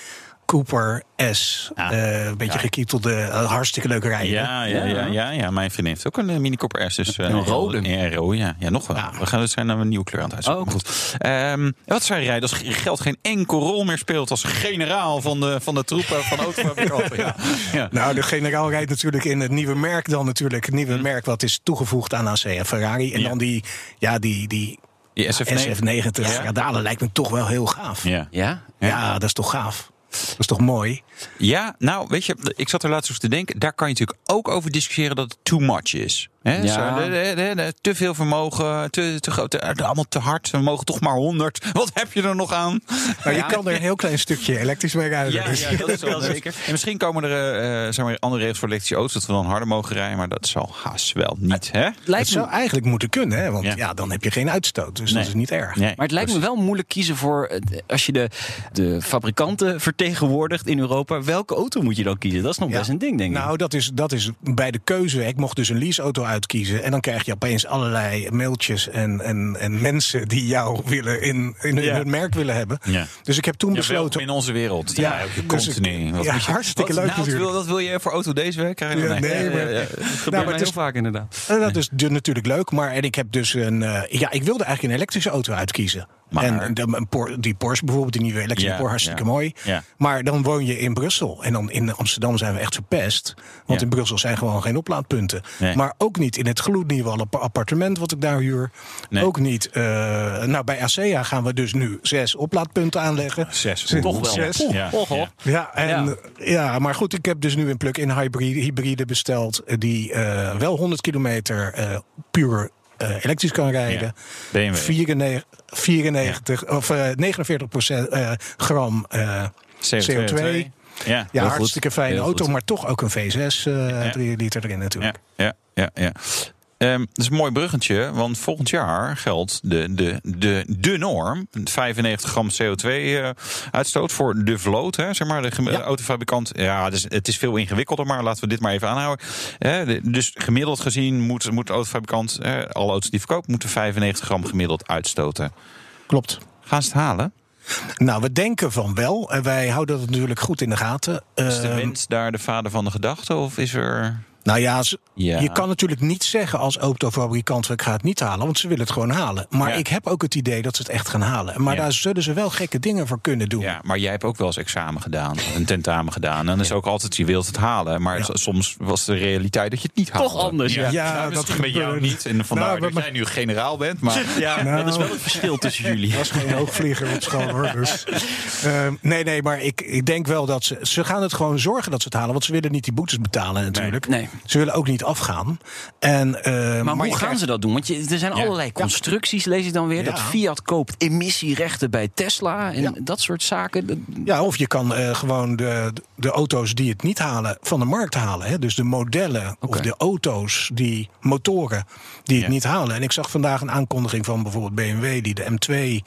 Cooper S. Eh, een beetje gekietelde, eh, hartstikke leuke rijden. Ja, ja, ja, ja, ja. Mijn vriendin heeft ook een eh, Mini Cooper S. Dus, uh, Een rode. Ja, rode, ja. ja, nog wel. We gaan het zijn naar een nieuwe kleur aan het uitzoeken. Oh, goed. Ehm, wat zou je rijden als geld geen enkel rol meer speelt als generaal van de, van de troepen van autofabrikanten? ja. Ja. Nou, de generaal rijdt natuurlijk in het nieuwe merk dan natuurlijk. Het nieuwe merk wat is toegevoegd aan AC en Ferrari. En Ja. dan die, ja, die, die Die SF9. SF90 radalen lijkt me toch wel heel gaaf. Ja. Ja? Ja, dat is toch gaaf. Dat is toch mooi? Ja, nou, weet je, ik zat er laatst over te denken. Daar kan je natuurlijk ook over discussiëren dat het too much is. Hè? Ja. Zo, de- de- de- de- te veel vermogen, te, te groot, allemaal te hard. We mogen toch maar 100. Wat heb je er nog aan? Nou, je kan er een heel klein stukje elektrisch mee rijden. Ja, dus- ja, dat is wel zeker. En misschien komen er eh, zeg maar, andere regels voor elektrische auto's dat we dan harder mogen rijden, maar dat zal haast wel niet, hè? Het Lijkt me, zou eigenlijk moeten kunnen, hè? want Ja. ja. dan heb je geen uitstoot. Dus Nee. dat is niet erg. Nee, maar het lijkt me wel moeilijk kiezen voor... eh, als je de, de fabrikanten vertegenwoordigt in Europa... welke auto moet je dan kiezen? Dat is nog Ja. best een ding, denk ik. Nou, dat is, dat is bij de keuze. Ik mocht dus een leaseauto uitkiezen. En dan krijg je opeens allerlei mailtjes en, en, en mensen die jou willen in, in, Ja. hun merk willen hebben. Ja. Dus ik heb toen besloten. in onze wereld. Ja, Ja, dus continu. ja, hartstikke wat, leuk nou, wat natuurlijk. wil, wat wil je voor auto deze week? Krijg je nee, maar- Dat gebeurt Nou, mij maar heel is- vaak inderdaad. En dat is natuurlijk leuk, maar en ik heb dus een. eh, ja, ik wilde eigenlijk een elektrische auto uitkiezen. Maar- En de- een Por- die Porsche bijvoorbeeld, die nieuwe elektrische Porsche, hartstikke mooi. Maar dan woon je in Brussel. En dan in Amsterdam zijn we echt verpest. Want in Brussel zijn gewoon geen oplaadpunten. Nee. Maar ook niet in het gloednieuwe app- appartement wat ik daar huur. Nee. Ook niet. eh, nou, bij ASEA gaan we dus nu zes oplaadpunten aanleggen. Zes. Toch wel. Zes. Ja, ja. Ja, en, ja. maar goed, ik heb dus nu een plug-in hybride, hybride besteld. eh, Die eh, wel 100 kilometer eh, puur eh, elektrisch kan rijden. BMW. 94, 94 of eh, 49 procent eh, gram eh, CO2. Ja, Ja, hartstikke goed. fijne Heel auto, goed. maar toch ook een V6 eh Ja. 3 liter erin natuurlijk. Ja, ja, ja. Ehm, dat is een mooi bruggetje, want volgend jaar geldt de, de, de, de norm. 95 gram CO2-uitstoot voor de vloot. Hè, zeg maar, de Ja. autofabrikant. Ja, dus het is veel ingewikkelder, maar laten we dit maar even aanhouden. Hè, de- dus gemiddeld gezien moet, moet de autofabrikant, hè, alle auto's die verkopen, moeten 95 gram gemiddeld uitstoten. Klopt. Gaan ze het halen? Nou, we denken van wel. En wij houden dat natuurlijk goed in de gaten. Is de Ehm, wens daar de vader van de gedachte? Of is er. Nou ja, ze- Ja. je kan natuurlijk niet zeggen als autofabrikant... ik ga het niet halen, want ze willen het gewoon halen. Maar Ja. ik heb ook het idee dat ze het echt gaan halen. Maar Ja. daar zullen ze wel gekke dingen voor kunnen doen. Ja, maar jij hebt ook wel eens examen gedaan, een tentamen gedaan. En dan is ook altijd, je wilt het halen. Maar soms was de realiteit dat je het niet haalde. Toch anders, ja. Ja, Nou, dat misschien met jou niet. En vandaar Nou, dat maar- jij nu generaal bent. Maar Ja, Nou. dat is wel het verschil tussen jullie. Dat is geen hoogvlieger op school hoor. Dus. Ehm, nee, nee, maar ik, ik denk wel dat ze. Ze gaan het gewoon zorgen dat ze het halen. Want ze willen niet die boetes betalen natuurlijk. Nee. Ze willen ook niet afgaan. En, ehm, Maar hoe gaan krijgt- ze dat doen? Want je, er zijn allerlei constructies, lees ik dan weer. Dat Fiat koopt emissierechten bij Tesla en dat soort zaken. Ja, of je kan eh, gewoon de, de auto's die het niet halen van de markt halen. Hè? Dus de modellen of de auto's, die motoren die het niet halen. En ik zag vandaag een aankondiging van bijvoorbeeld BMW die de M2,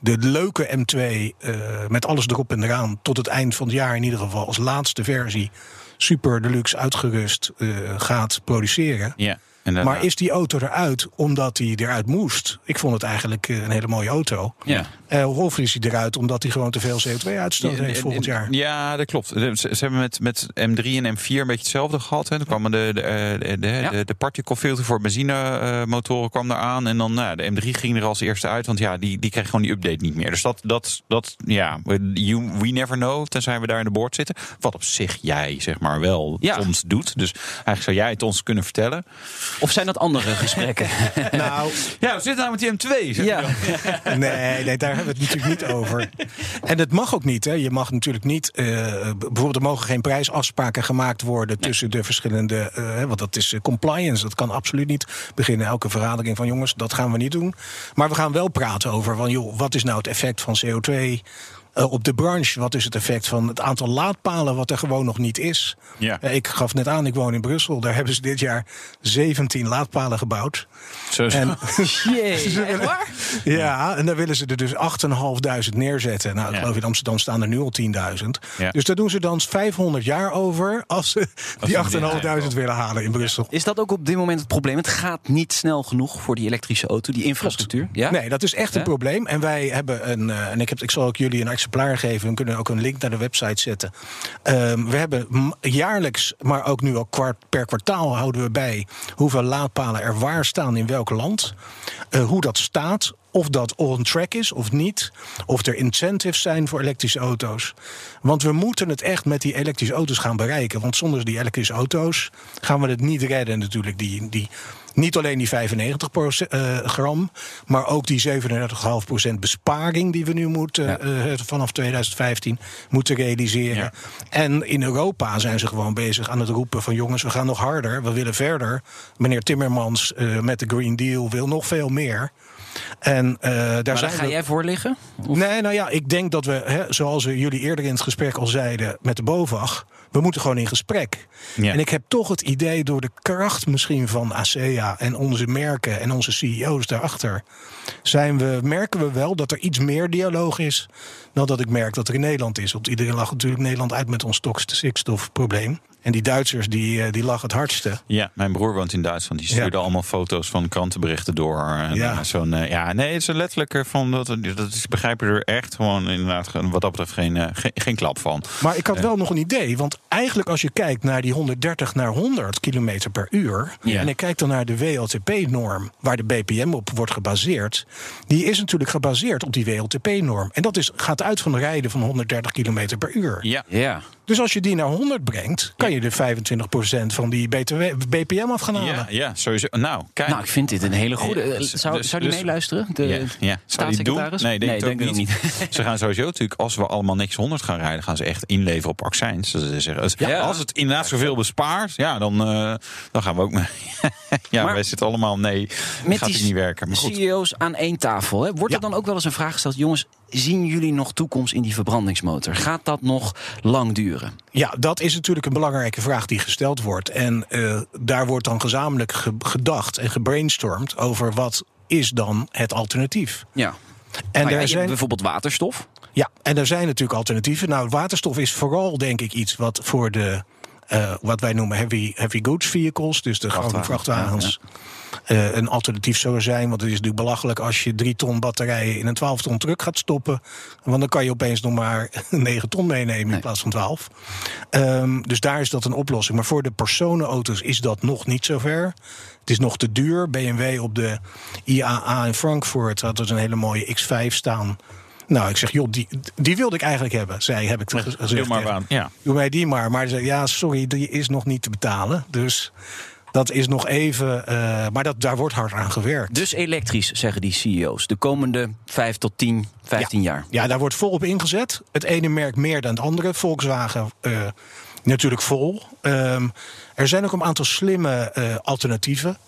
de leuke M2, eh, met alles erop en eraan, tot het eind van het jaar in ieder geval als laatste versie super deluxe uitgerust eh, gaat produceren. ja, Maar is die auto eruit omdat hij eruit moest? Ik vond het eigenlijk eh, een hele mooie auto. ja. Eh, of is hij eruit omdat hij gewoon te veel CO2-uitstoot Ja, heeft en- volgend en- jaar? Ja, dat klopt. Ze, ze hebben met, met M3 en M4 een beetje hetzelfde gehad. Hè. Toen kwamen de, de, eh, de, de, Ja. de, de particle filter voor benzinemotoren kwam daar aan. En dan nou, de M3 ging er als eerste uit. Want ja, die, die kreeg gewoon die update niet meer. Dus dat, dat, dat ja, you, we never know. Tenzij we daar in de boord zitten. Wat op zich jij, zeg maar, wel Ja. soms doet. Dus eigenlijk zou jij het ons kunnen vertellen. Of zijn dat andere gesprekken? Nou, Ja, we zitten nou met die M2. zeg ja. nee, nee, daar hebben we het natuurlijk niet over. En het mag ook niet. Hè. Je mag natuurlijk niet. eh, bijvoorbeeld, er mogen geen prijsafspraken gemaakt worden tussen de verschillende. hè, want dat is eh, compliance. Dat kan absoluut niet. Beginnen elke vergadering van jongens, dat gaan we niet doen. Maar we gaan wel praten over van joh, wat is nou het effect van CO2 eh, op de branche? Wat is het effect van het aantal laadpalen wat er gewoon nog niet is? Ja. Eh, ik gaf net aan, ik woon in Brussel. Daar hebben ze dit jaar 17 laadpalen gebouwd. Zo is En, Jee, waar? Ja, en daar willen ze er dus 8.500 neerzetten. Nou, ik Ja. geloof in Amsterdam staan er nu al 10.000. Ja. Dus daar doen ze dan 500 jaar over als ze die ze 8.500 willen halen in Brussel. Is dat ook op dit moment het probleem? Het gaat niet snel genoeg voor die elektrische auto, die infrastructuur. Ja? Nee, dat is echt een probleem. En wij hebben een, eh, en ik, heb, ik zal ook jullie een exemplaar geven. We kunnen ook een link naar de website zetten. Ehm, we hebben jaarlijks, maar ook nu al kwart, per kwartaal houden we bij hoeveel laadpalen er waar staan in welk land. Eh, hoe dat staat. Of dat on track is of niet. Of er incentives zijn voor elektrische auto's. Want we moeten het echt met die elektrische auto's gaan bereiken. Want zonder die elektrische auto's gaan we het niet redden, natuurlijk. Die, die, niet alleen die 95% eh, gram, maar ook die 37,5% besparing die we nu moeten eh, vanaf 2015 moeten realiseren. Ja. En in Europa zijn ze gewoon bezig aan het roepen van jongens, we gaan nog harder, we willen verder. Meneer Timmermans eh, met de Green Deal wil nog veel meer. En eh, daar Maar daar zijn ga we- jij voor liggen? Nee, nou ja, ik denk dat we, hè, zoals jullie eerder in het gesprek al zeiden met de BOVAG, we moeten gewoon in gesprek. Ja. En ik heb toch het idee door de kracht misschien van ASEA en onze merken en onze CEO's daarachter, zijn we, merken we wel dat er iets meer dialoog is dan dat ik merk dat er in Nederland is. Want iedereen lacht natuurlijk Nederland uit met ons stikstofprobleem. En die Duitsers die, eh, die lachen het hardste. Ja, mijn broer woont in Duitsland. Die stuurde Ja. allemaal foto's van krantenberichten door. En Ja. eh, zo'n, eh, ja, nee, het is letterlijk van dat, dat is, begrijpen er echt gewoon inderdaad wat dat betreft geen, geen, geen klap van. Maar ik had wel nog een idee. Want eigenlijk als je kijkt naar die 130 naar 100 kilometer per uur. Ja. En ik kijk dan naar de WLTP-norm, waar de BPM op wordt gebaseerd. Die is natuurlijk gebaseerd op die WLTP-norm. En dat is, gaat uit van rijden van 130 kilometer per uur. Ja, Ja. Dus als je die naar 100 brengt, kan je de 25% van die BTW, BPM af gaan halen. ja, ja, sowieso. Nou, kijk. Nou, ik vind dit een hele goede. Ja, eh, dus- zou, dus- zou die dus- meeluisteren? De ja, ja. Staatssecretaris? doen? Nee, denk, nee, ook denk niet. ik niet. Ze gaan sowieso natuurlijk, als we allemaal niks 100 gaan rijden, gaan ze echt inleveren op accijns. Dus ze zeggen, als, Ja. als het inderdaad zoveel bespaart, ja, dan, eh, dan gaan we ook mee. ja, Maar- wij zitten allemaal, nee, Met gaat die het niet werken. Maar goed. CEO's aan één tafel. Hè? Wordt er dan ook wel eens een vraag gesteld... jongens, zien jullie nog toekomst in die verbrandingsmotor? Gaat dat nog lang duren? Ja, dat is natuurlijk een belangrijke vraag die gesteld wordt. En eh, daar wordt dan gezamenlijk ge- gedacht en gebrainstormd over wat is dan het alternatief. Ja. En daar hebt zijn, bijvoorbeeld waterstof. ja, en er zijn natuurlijk alternatieven. Nou, waterstof is vooral denk ik iets wat voor de eh, wat wij noemen heavy, heavy goods vehicles, dus de grote vrachtwagens. Eh, een alternatief zou zijn. Want het is natuurlijk belachelijk als je drie ton batterijen in een 12 ton truck gaat stoppen. Want dan kan je opeens nog maar 9 ton meenemen in plaats van 12. Ehm, dus daar is dat een oplossing. Maar voor de personenauto's is dat nog niet zover. Het is nog te duur. BMW op de IAA in Frankfurt had dus een hele mooie X5 staan. Nou, ik zeg, joh, die, die wilde ik eigenlijk hebben. Zij heb ik gezegd. Doe maar aan. Ja. Doe mij die maar. Maar ze zei, ja, sorry, die is nog niet te betalen. Dus dat is nog even. eh, maar dat, daar wordt hard aan gewerkt. Dus elektrisch, zeggen die CEO's. De komende 5 tot 10, 15 jaar. Ja, daar wordt volop ingezet. Het ene merk meer dan het andere. Volkswagen eh, natuurlijk vol. Ehm, er zijn ook een aantal slimme eh, alternatieven.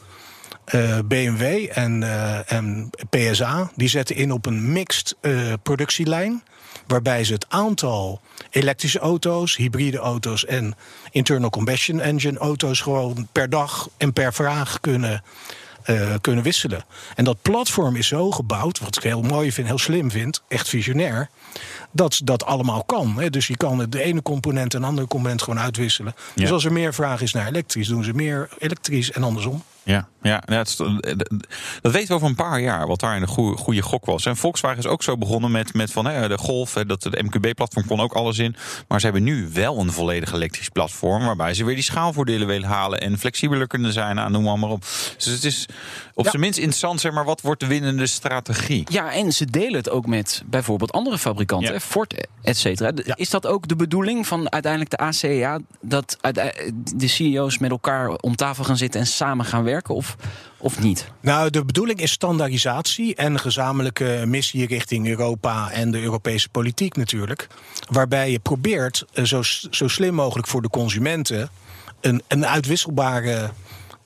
BMW en, en PSA die zetten in op een mixed productielijn. Waarbij ze het aantal elektrische auto's, hybride auto's en internal combustion engine auto's gewoon per dag en per vraag kunnen, eh, kunnen wisselen. En dat platform is zo gebouwd, wat ik heel mooi vind, heel slim vind, echt visionair. Dat dat allemaal kan. Hè. Dus je kan de ene component en de andere component gewoon uitwisselen. Dus als er meer vraag is naar elektrisch, doen ze meer elektrisch en andersom. Ja, ja het is- dat weten we over een paar jaar, wat daar een goede, goede gok was. En Volkswagen is ook zo begonnen met, met van, hè, de Golf, dat de MQB-platform kon ook alles in. Maar ze hebben nu wel een volledig elektrisch platform, waarbij ze weer die schaalvoordelen willen halen en flexibeler kunnen zijn, nou, noem maar, maar op. Dus het is op Ja. zijn minst interessant, zeg maar, wat wordt de winnende strategie? Ja, en ze delen het ook met bijvoorbeeld andere fabrikanten, Ja. Ford, et cetera. Ja. Is dat ook de bedoeling van uiteindelijk de ACA... dat de CEO's met elkaar om tafel gaan zitten en samen gaan werken? Of, of niet? Nou, de bedoeling is standaardisatie en gezamenlijke missie richting Europa en de Europese politiek natuurlijk. Waarbij je probeert eh, zo, zo slim mogelijk voor de consumenten een, een uitwisselbare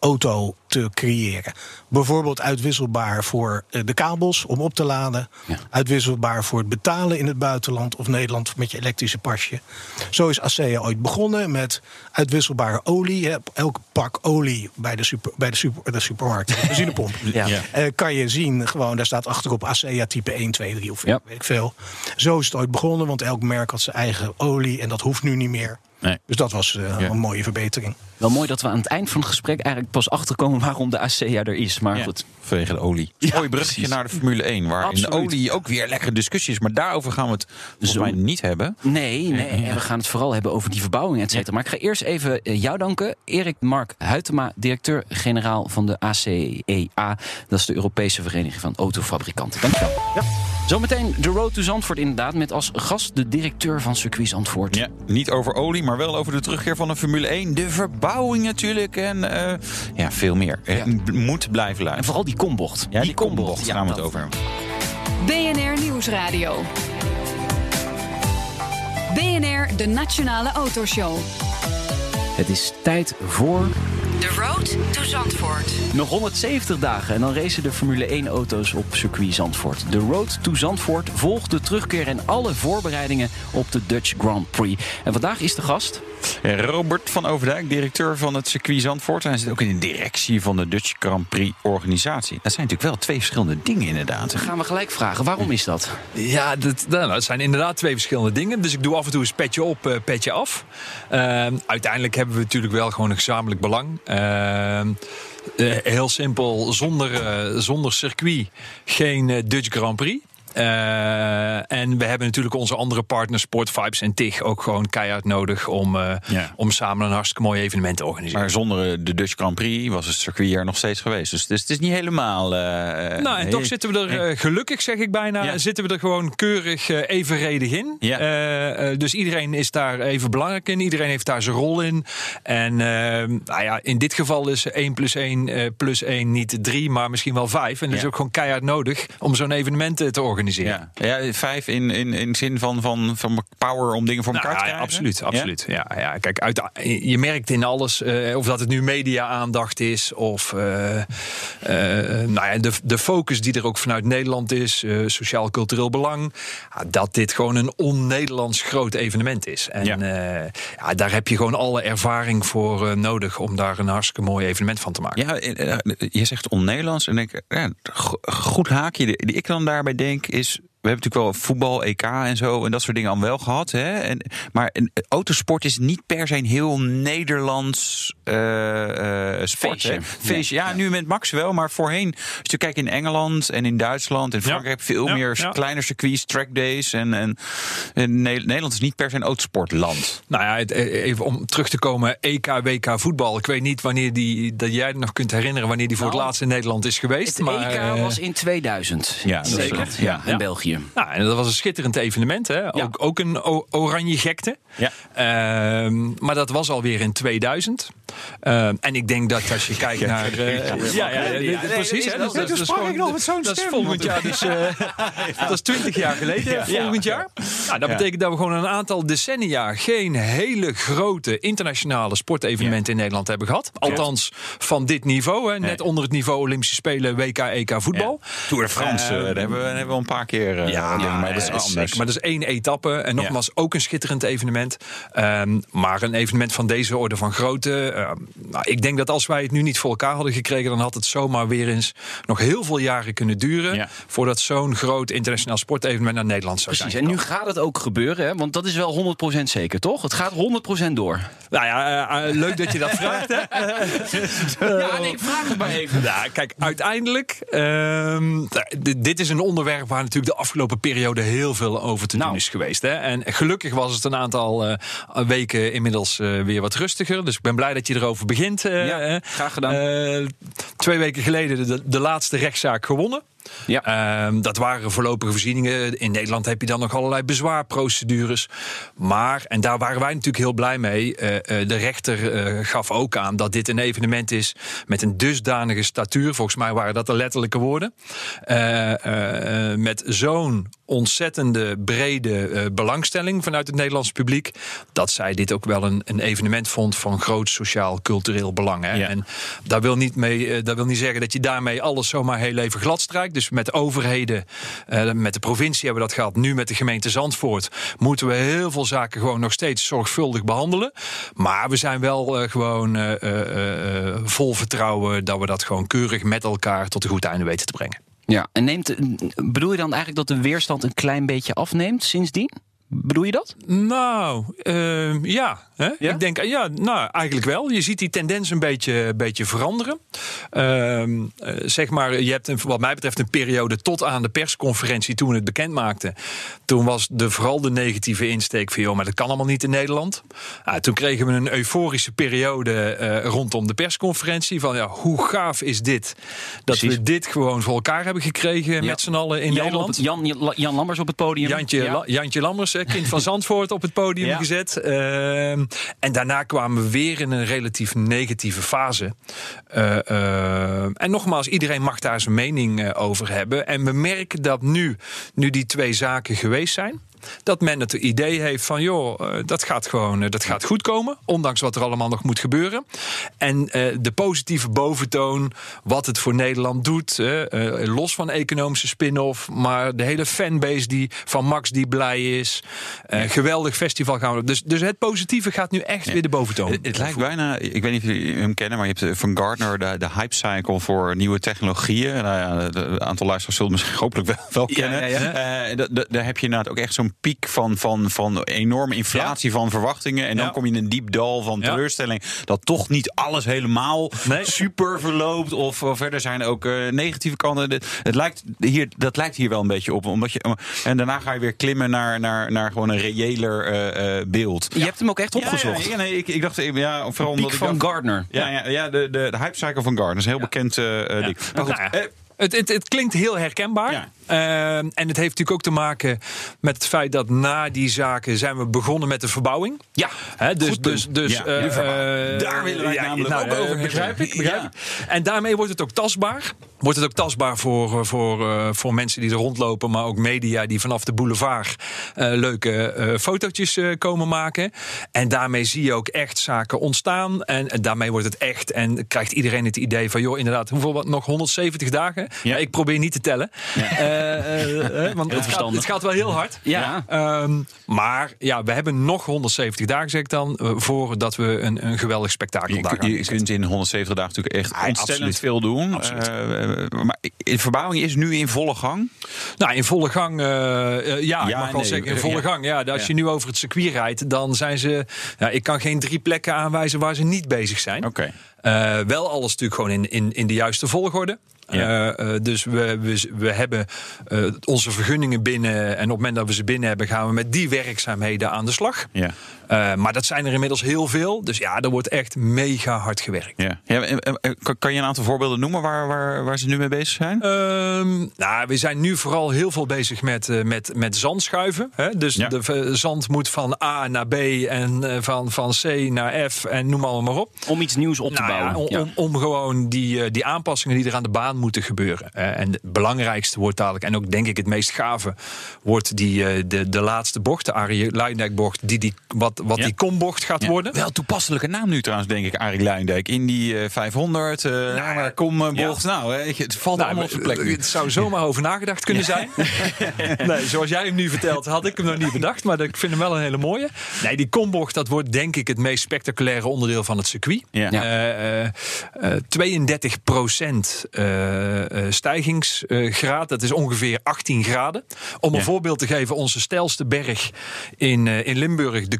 auto te creëren. Bijvoorbeeld uitwisselbaar voor eh, de kabels om op te laden. Ja. Uitwisselbaar voor het betalen in het buitenland of Nederland met je elektrische pasje. Zo is ASEA ooit begonnen met uitwisselbare olie. hè. Elk pak olie bij de, super, bij de, super, de supermarkt, de benzinepomp. Ja. Ja. Eh, kan je zien, gewoon, daar staat achterop ASEA type 1, 2, 3 of Ja. weet ik veel. Zo is het ooit begonnen, want elk merk had zijn eigen olie en dat hoeft nu niet meer. Nee. Dus dat was eh, een mooie verbetering. Wel mooi dat we aan het eind van het gesprek eigenlijk pas achterkomen waarom de ASEA er is. Maar goed. Vanwege de olie. Ja, Mooi bruggetje precies. naar de Formule 1, waar in de olie ook weer lekkere discussie is. Maar daarover gaan we het volgens Zo. mij niet hebben. Nee, nee, en we gaan het vooral hebben over die verbouwing, et cetera. Maar ik ga eerst even eh, jou danken. Erik Mark Huytema, directeur-generaal van de ACEA. Dat is de Europese Vereniging van Autofabrikanten. Dankjewel. Ja. Zometeen de Road to Zandvoort inderdaad, met als gast de directeur van Circuit Zandvoort. Ja, niet over olie, maar wel over de terugkeer van de Formule 1. De verbouwing natuurlijk en eh, ja, veel meer. Eh, Moet blijven En luisteren. vooral die kombocht. Ja, die kombocht Ja, gaan we het over hebben. BNR Nieuwsradio. BNR, de Nationale Autoshow. Het is tijd voor The Road to Zandvoort. Nog 170 dagen en dan racen de Formule 1-auto's op circuit Zandvoort. De Road to Zandvoort volgt de terugkeer en alle voorbereidingen op de Dutch Grand Prix. En vandaag is de gast. Robert van Overdijk, directeur van het circuit Zandvoort. En hij zit ook in de directie van de Dutch Grand Prix organisatie. Dat zijn natuurlijk wel twee verschillende dingen inderdaad. Dan gaan we gelijk vragen, waarom is dat? Ja, dat, nou, dat zijn inderdaad twee verschillende dingen. Dus ik doe af en toe een petje op, eh, petje af. Ehm, uiteindelijk hebben we natuurlijk wel gewoon een gezamenlijk belang. Ehm, eh, heel simpel, zonder, eh, zonder circuit geen Dutch Grand Prix. Eh, en we hebben natuurlijk onze andere partners, Sport Vibes en TIG, ook gewoon keihard nodig om, eh, Ja. om samen een hartstikke mooi evenement te organiseren. Maar zonder eh, de Dutch Grand Prix was het circuit er nog steeds geweest. Dus, dus het is niet helemaal... eh, Nou, en toch zitten we er gelukkig, zeg ik bijna, Ja. zitten we er gewoon keurig evenredig in. Ja. Dus iedereen is daar even belangrijk in. Iedereen heeft daar zijn rol in. En eh, nou ja, in dit geval is 1 plus 1 eh, plus 1 niet 3, maar misschien wel 5. En dat is ook gewoon keihard nodig om zo'n evenement te organiseren. Ja, ja vijf in, in, in zin van, van, van power om dingen voor Nou, elkaar te krijgen? absoluut, Ja? absoluut. Ja? Ja, kijk, uit, je merkt in alles, eh, of dat het nu media-aandacht is, of eh, eh, nou ja, de, de focus die er ook vanuit Nederland is, sociaal-cultureel belang, dat dit gewoon een on-Nederlands groot evenement is. En Ja. daar heb je gewoon alle ervaring voor nodig om daar een hartstikke mooi evenement van te maken. Ja, je zegt on-Nederlands. En ik, ja, go- goed haakje die ik dan daarbij denk is... We hebben natuurlijk wel voetbal, EK en zo en dat soort dingen al wel gehad. Hè? En, maar een, autosport is niet per se een heel Nederlands eh, eh, sport. Feestje. Hè? Feestje. Ja, nu met Max wel, maar voorheen. Als je kijkt in Engeland en in Duitsland en Frankrijk heb je veel Ja, meer ja. kleiner circuits, trackdays. En, en, en Ne- Nederland is niet per se een autosportland. Nou ja, eh, even om terug te komen, EK, WK voetbal. Ik weet niet wanneer die, dat jij het nog kunt herinneren wanneer die voor het Nou, laatst in Nederland is geweest. Het maar, EK was in 2000. Ja, in zeker. Ja, in Ja. België. Nou, en dat was een schitterend evenement. Hè? Ook, ook een oranje gekte. Ja. Ehm, maar dat was alweer in 2000. Ehm, en ik denk dat als je kijkt naar... eh, ja, ja, precies. dat hè, is- dat, is volgend jaar. Dus, eh, dat is 20 jaar geleden. Volgend jaar. Nou, dat betekent dat we gewoon een aantal decennia... geen hele grote internationale sportevenementen in Nederland hebben gehad. Althans, van dit niveau. Hè, net onder het niveau Olympische Spelen, WK, EK voetbal. Tour de France, eh, daar hebben we, hebben we een paar keer. Ja, dingen, maar dat is anders. zeker. Maar dat is één etappe. En nogmaals, ook een schitterend evenement. Ehm, maar een evenement van deze orde van grootte. ehm, nou, ik denk dat als wij het nu niet voor elkaar hadden gekregen, dan had het zomaar weer eens nog heel veel jaren kunnen duren. Ja. Voordat zo'n groot internationaal sportevenement naar Nederland zou Precies, zijn. en nu gaat het ook gebeuren, hè? want dat is wel 100% zeker, toch? Het gaat 100% door. Nou ja, eh, eh, leuk dat je dat vraagt. Hè? Ja, nee, ik vraag het maar even. Ja, kijk, uiteindelijk. ehm, dit is een onderwerp waar natuurlijk de afgelopen periode heel veel over te doen Nou. is geweest. Hè? En gelukkig was het een aantal eh, weken inmiddels eh, weer wat rustiger. Dus ik ben blij dat je erover begint. eh, Ja, graag gedaan. Twee weken geleden de, de laatste rechtszaak gewonnen. Ja. Ehm, dat waren voorlopige voorzieningen. In Nederland heb je dan nog allerlei bezwaarprocedures. Maar, en daar waren wij natuurlijk heel blij mee. eh, eh, de rechter eh, gaf ook aan dat dit een evenement is met een dusdanige statuur. Volgens mij waren dat de letterlijke woorden. Met zo'n ontzettende brede eh, belangstelling vanuit het Nederlands publiek. Dat zij dit ook wel een, een evenement vond van groot sociaal-cultureel belang. Hè? Ja. En dat wil, niet mee, eh, dat wil niet zeggen dat je daarmee alles zomaar heel even glad strijkt. Dus met de overheden, eh, met de provincie hebben we dat gehad. Nu met de gemeente Zandvoort moeten we heel veel zaken gewoon nog steeds zorgvuldig behandelen. Maar we zijn wel gewoon vol vertrouwen dat we dat gewoon keurig met elkaar tot een goed einde weten te brengen. Ja, en neemt, bedoel je dan eigenlijk dat de weerstand een klein beetje afneemt sindsdien? Bedoel je dat? Nou, ehm, ja. Hè? Ik denk, eh, ja, nou, eigenlijk wel. Je ziet die tendens een beetje, beetje veranderen. Ehm, eh, zeg maar, je hebt een, wat mij betreft een periode tot aan de persconferentie toen we het bekend maakten. Toen was de, vooral de negatieve insteek van, joh, maar dat kan allemaal niet in Nederland. Ah, toen kregen we een euforische periode eh, rondom de persconferentie. Van, ja, hoe gaaf is dit? Dat Precies. we dit gewoon voor elkaar hebben gekregen met z'n allen in Jan, Nederland. het, Jan, Jan Lammers op het podium. Jantje, Ja. La- Jantje Lammers, hè, kind van Zandvoort, op het podium Ja. gezet. En daarna kwamen we weer in een relatief negatieve fase. Eh, eh, en nogmaals, iedereen mag daar zijn mening eh, over hebben. En we merken dat nu, nu die twee zaken geweest zijn. Dat men het idee heeft van, joh, eh, dat gaat gewoon eh, dat gaat goed komen. Ondanks wat er allemaal nog moet gebeuren. En eh, de positieve boventoon, wat het voor Nederland doet. los van economische spin-off. Maar de hele fanbase die, van Max die blij is. Geweldig festival gaan we. Dus, dus het positieve gaat nu echt weer de boventoon. Het, het lijkt bijna, ik weet niet of jullie hem kennen, maar je hebt van Gartner de, de hype cycle voor nieuwe technologieën. Nou ja, de aantal luisteraars zullen misschien hopelijk wel, wel kennen. ja, da- da- daar heb je inderdaad ook echt zo'n piek van, van, van enorme inflatie van verwachtingen. En dan Ja. kom je in een diep dal van Ja. teleurstelling. Dat toch niet alles helemaal Nee. super verloopt. Of, of verder zijn ook eh, negatieve kanten. Het, het lijkt hier, dat lijkt hier wel een beetje op. Omdat je, en daarna ga je weer klimmen naar, naar, naar gewoon een reëler eh, eh, beeld. Je hebt hem ook echt opgezocht. Ja, ja, nee, ik, ik dacht even, ja, vooral Piek omdat ik van dacht- Gardner. Ja, ja, ja de, de, de hype cycle van Gardner is een heel bekend ding. Maar goed, ja, het, het, het klinkt heel herkenbaar. Ja. Ehm, en het heeft natuurlijk ook te maken met het feit dat na die zaken zijn we begonnen met de verbouwing. Ja, Hè, dus, dus, dus, Ja, eh, eh, Daar willen wij namelijk ook eh, over hebben. Begrijp ik, begrijp Ja. ik. En daarmee wordt het ook tastbaar. Wordt het ook tastbaar voor, eh, voor, eh, voor mensen die er rondlopen, maar ook media die vanaf de boulevard eh, leuke eh, fotootjes eh, komen maken. En daarmee zie je ook echt zaken ontstaan. En, en daarmee wordt het echt. En krijgt iedereen het idee van, joh, inderdaad, hoeveel wat nog 170 dagen? Ja. ik probeer niet te tellen. Eh, eh, eh, want het gaat, verstandig. het gaat wel heel hard. Ja. Ehm, maar ja, we hebben nog 170 dagen, zeg ik dan, eh, voordat we een, een geweldig spektakel je, daar gaan je kunt in 170 dagen natuurlijk echt Ja, ontstellend absoluut. veel doen. Absoluut. Eh, maar de verbouwing is nu in volle gang. Nou, in volle gang, eh, eh, ja, ik mag wel nee, zeggen, in eh, volle ja. gang. Ja, als Ja. je nu over het circuit rijdt, dan zijn ze. Ja, ik kan geen drie plekken aanwijzen waar ze niet bezig zijn. Oké. Eh, wel alles natuurlijk gewoon in, in, in de juiste volgorde. Ja. Eh, eh, dus we, we, we hebben eh, onze vergunningen binnen. En op het moment dat we ze binnen hebben, gaan we met die werkzaamheden aan de slag. Ja. Eh, maar dat zijn er inmiddels heel veel. Dus ja, er wordt echt mega hard gewerkt. Ja. Ja, eh, eh, eh, kan- kan je een aantal voorbeelden noemen waar, waar, waar ze nu mee bezig zijn? Ehm, nou, we zijn nu vooral heel veel bezig met, eh, met, met zandschuiven. Hè? Dus Ja. de v- zand moet van A naar B en eh, van, van C naar F en noem allemaal maar op. Om iets nieuws op te Nou ja, bouwen. om, Ja. om, om gewoon die, eh, die aanpassingen die er aan de baan moeten gebeuren. Eh, en het belangrijkste wordt dadelijk, en ook denk ik het meest gave, wordt die, eh, de, de laatste bocht, de Arie bocht, die, die, wat, wat Ja. die kombocht gaat Ja. worden. Wel toepasselijke naam nu trouwens, denk ik, Arie Luijendijk. In die eh, 500, eh ja, maar kom eh, bocht. Nou, hè, het valt Nou, allemaal op zijn plek. Het zou zomaar over nagedacht kunnen zijn. nee, zoals jij hem nu vertelt, had ik hem nog niet bedacht. Maar ik vind hem wel een hele mooie. Nee, die kombocht, dat wordt denk ik het meest spectaculaire onderdeel van het circuit. Ja. Eh, eh, eh, 32 procent eh, stijgingsgraad. Dat is ongeveer 18 graden. Om een Ja. voorbeeld te geven, onze steilste berg in, eh, in Limburg, de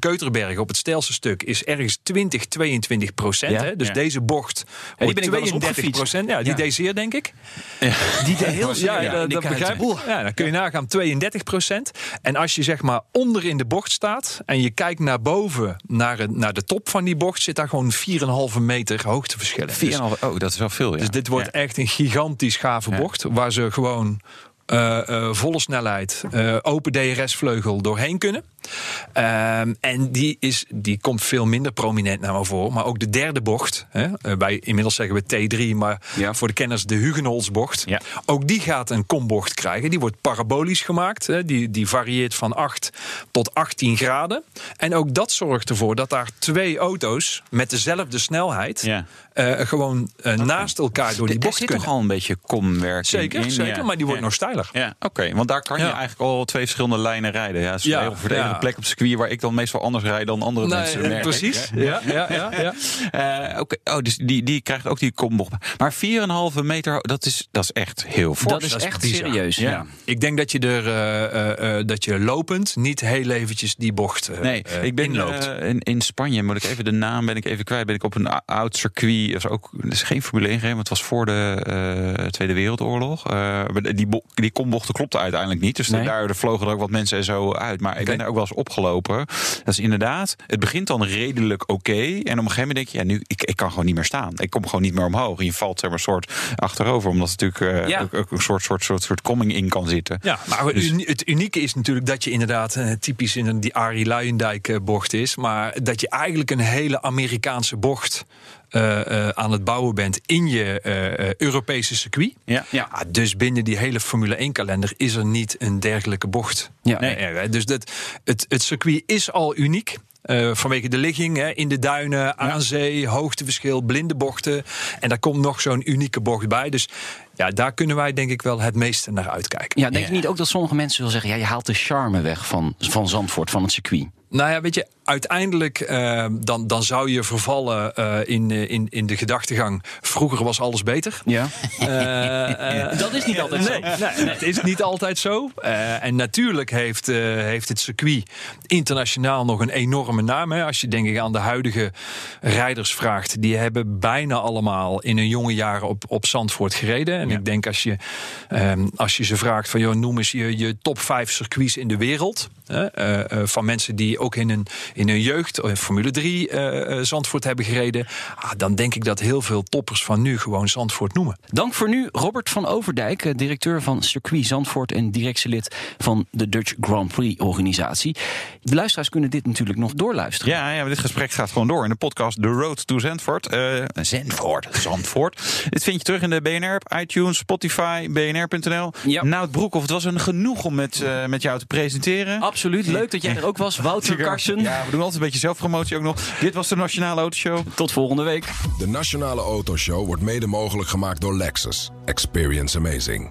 Op het steilste stuk, is ergens 20, 22 procent. Ja. hè. Dus Ja. deze bocht ben ik wel eens 32 opgefietst. procent. Ja, die Ja. deed zeer, denk ik. Die deed heel Ja, ja, dat, de begrijp ik. Ja, dan kun je nagaan 32 procent. En als je zeg maar onder in de bocht staat en je kijkt naar boven, naar, het- naar de top van die bocht, zit daar gewoon 4,5 meter hoogteverschillen. Dus, 4,5, oh, dat is wel veel, ja. dus dit wordt Ja. echt een gigantisch gave Ja. bocht, waar ze gewoon eh, eh, volle snelheid, eh, open DRS-vleugel doorheen kunnen. Ehm, en die, is, die komt veel minder prominent naar me voor. Maar ook de derde bocht, hè, wij inmiddels zeggen we T3, maar Ja. voor de kenners de Hugenholzbocht. Ja. Ook die gaat een kombocht krijgen. Die wordt parabolisch gemaakt. Hè. Die, die varieert van 8 tot 18 graden. En ook dat zorgt ervoor dat daar twee auto's met dezelfde snelheid Ja. Eh, gewoon eh, naast elkaar door die Er bocht zit kunnen. toch al een beetje komwerking Zeker, in. zeker. ja. Maar die wordt Ja. nog steiler. Ja, oké. Want daar kan je eigenlijk al twee verschillende lijnen rijden. Ja, is Ja, een heel verdedigende plek op het circuit... waar ik dan meestal anders rijd dan andere mensen. merk ik. precies. Ja, ja, ja, ja. Eh, oké. Oh, dus die, die krijgt ook die kombocht. Maar 4,5 meter, dat is, dat is echt heel fors. Dat is dat is echt bizar. serieus. Ja. Ja. Ik denk dat je er eh, eh, eh, dat je lopend niet heel eventjes die bocht eh, Nee, ik ben in, in Spanje, moet ik even de naam ben ik even kwijt. Ben ik op een oud circuit. Dat is ook is geen Formule 1 gereden, maar het was voor de eh, Tweede Wereldoorlog. Eh, maar die, die kombochten klopte uiteindelijk niet. Dus Nee. daar vlogen er ook wat mensen en zo uit. Maar ik ben daar ook wel eens opgelopen. Dat is inderdaad, het begint dan redelijk oké. En op een gegeven moment denk je, ja, nu, ik, ik kan gewoon niet meer staan. Ik kom gewoon niet meer omhoog. En je valt zeg maar een soort achterover, omdat er natuurlijk eh, Ja. ook, ook een soort, soort, soort, soort komming in kan zitten. Ja, maar het Dus- het unieke is natuurlijk dat je inderdaad typisch in die Arie Luijendijk bocht is. Maar dat je eigenlijk een hele Amerikaanse bocht eh, eh, aan het bouwen bent in je eh, eh, Europese circuit. Ja. Ja. Ah, dus binnen die hele Formule 1 kalender is er niet een dergelijke bocht. Ja. Nee, dus dat, het, het circuit is al uniek. eh, vanwege de ligging hè, in de duinen, aan zee, hoogteverschil, blinde bochten. En daar komt nog zo'n unieke bocht bij. Dus ja, daar kunnen wij denk ik wel het meeste naar uitkijken. Ja, denk je niet ook dat sommige mensen zullen zeggen... ja, je haalt de charme weg van, van Zandvoort, van het circuit? Nou ja, weet je, uiteindelijk eh, dan, dan zou je vervallen eh, in, eh, in, in de gedachtegang. Vroeger was alles beter. Ja. Eh, eh, Dat is niet altijd zo. Nee, nee, het is niet altijd zo. Eh, en natuurlijk heeft, eh, heeft het circuit internationaal nog een enorme naam. Hè. Als je denk ik aan de huidige rijders vraagt, die hebben bijna allemaal in hun jonge jaren op, op Zandvoort gereden. En ik denk als je, ehm, als je ze vraagt van joh, noem eens je, je top 5 circuits in de wereld. Hè, eh, eh, van mensen die ook in hun, in hun jeugd eh, Formule 3 eh, eh, Zandvoort hebben gereden. Ah, dan denk ik dat heel veel toppers van nu gewoon Zandvoort noemen. Dank voor nu, Robert van Overdijk, directeur van Circuit Zandvoort en directielid van de Dutch Grand Prix organisatie. De luisteraars kunnen dit natuurlijk nog doorluisteren. Ja, ja, dit gesprek gaat gewoon door in de podcast The Road to Zandvoort. Eh Zandvoort, Zandvoort. Dit vind je terug in de BNR-app, iTunes, Spotify, bnr.nl. Ja. Nout Broekhoff, het was een genoeg om met, eh, met jou te presenteren. Absoluut, leuk dat jij er ook was. Wouter Karsen, Ja, we doen altijd een beetje zelfpromotie ook nog. Dit was de Nationale Autoshow. tot volgende week. De Nationale Autoshow wordt mede mogelijk gemaakt door Lexus. Experience amazing.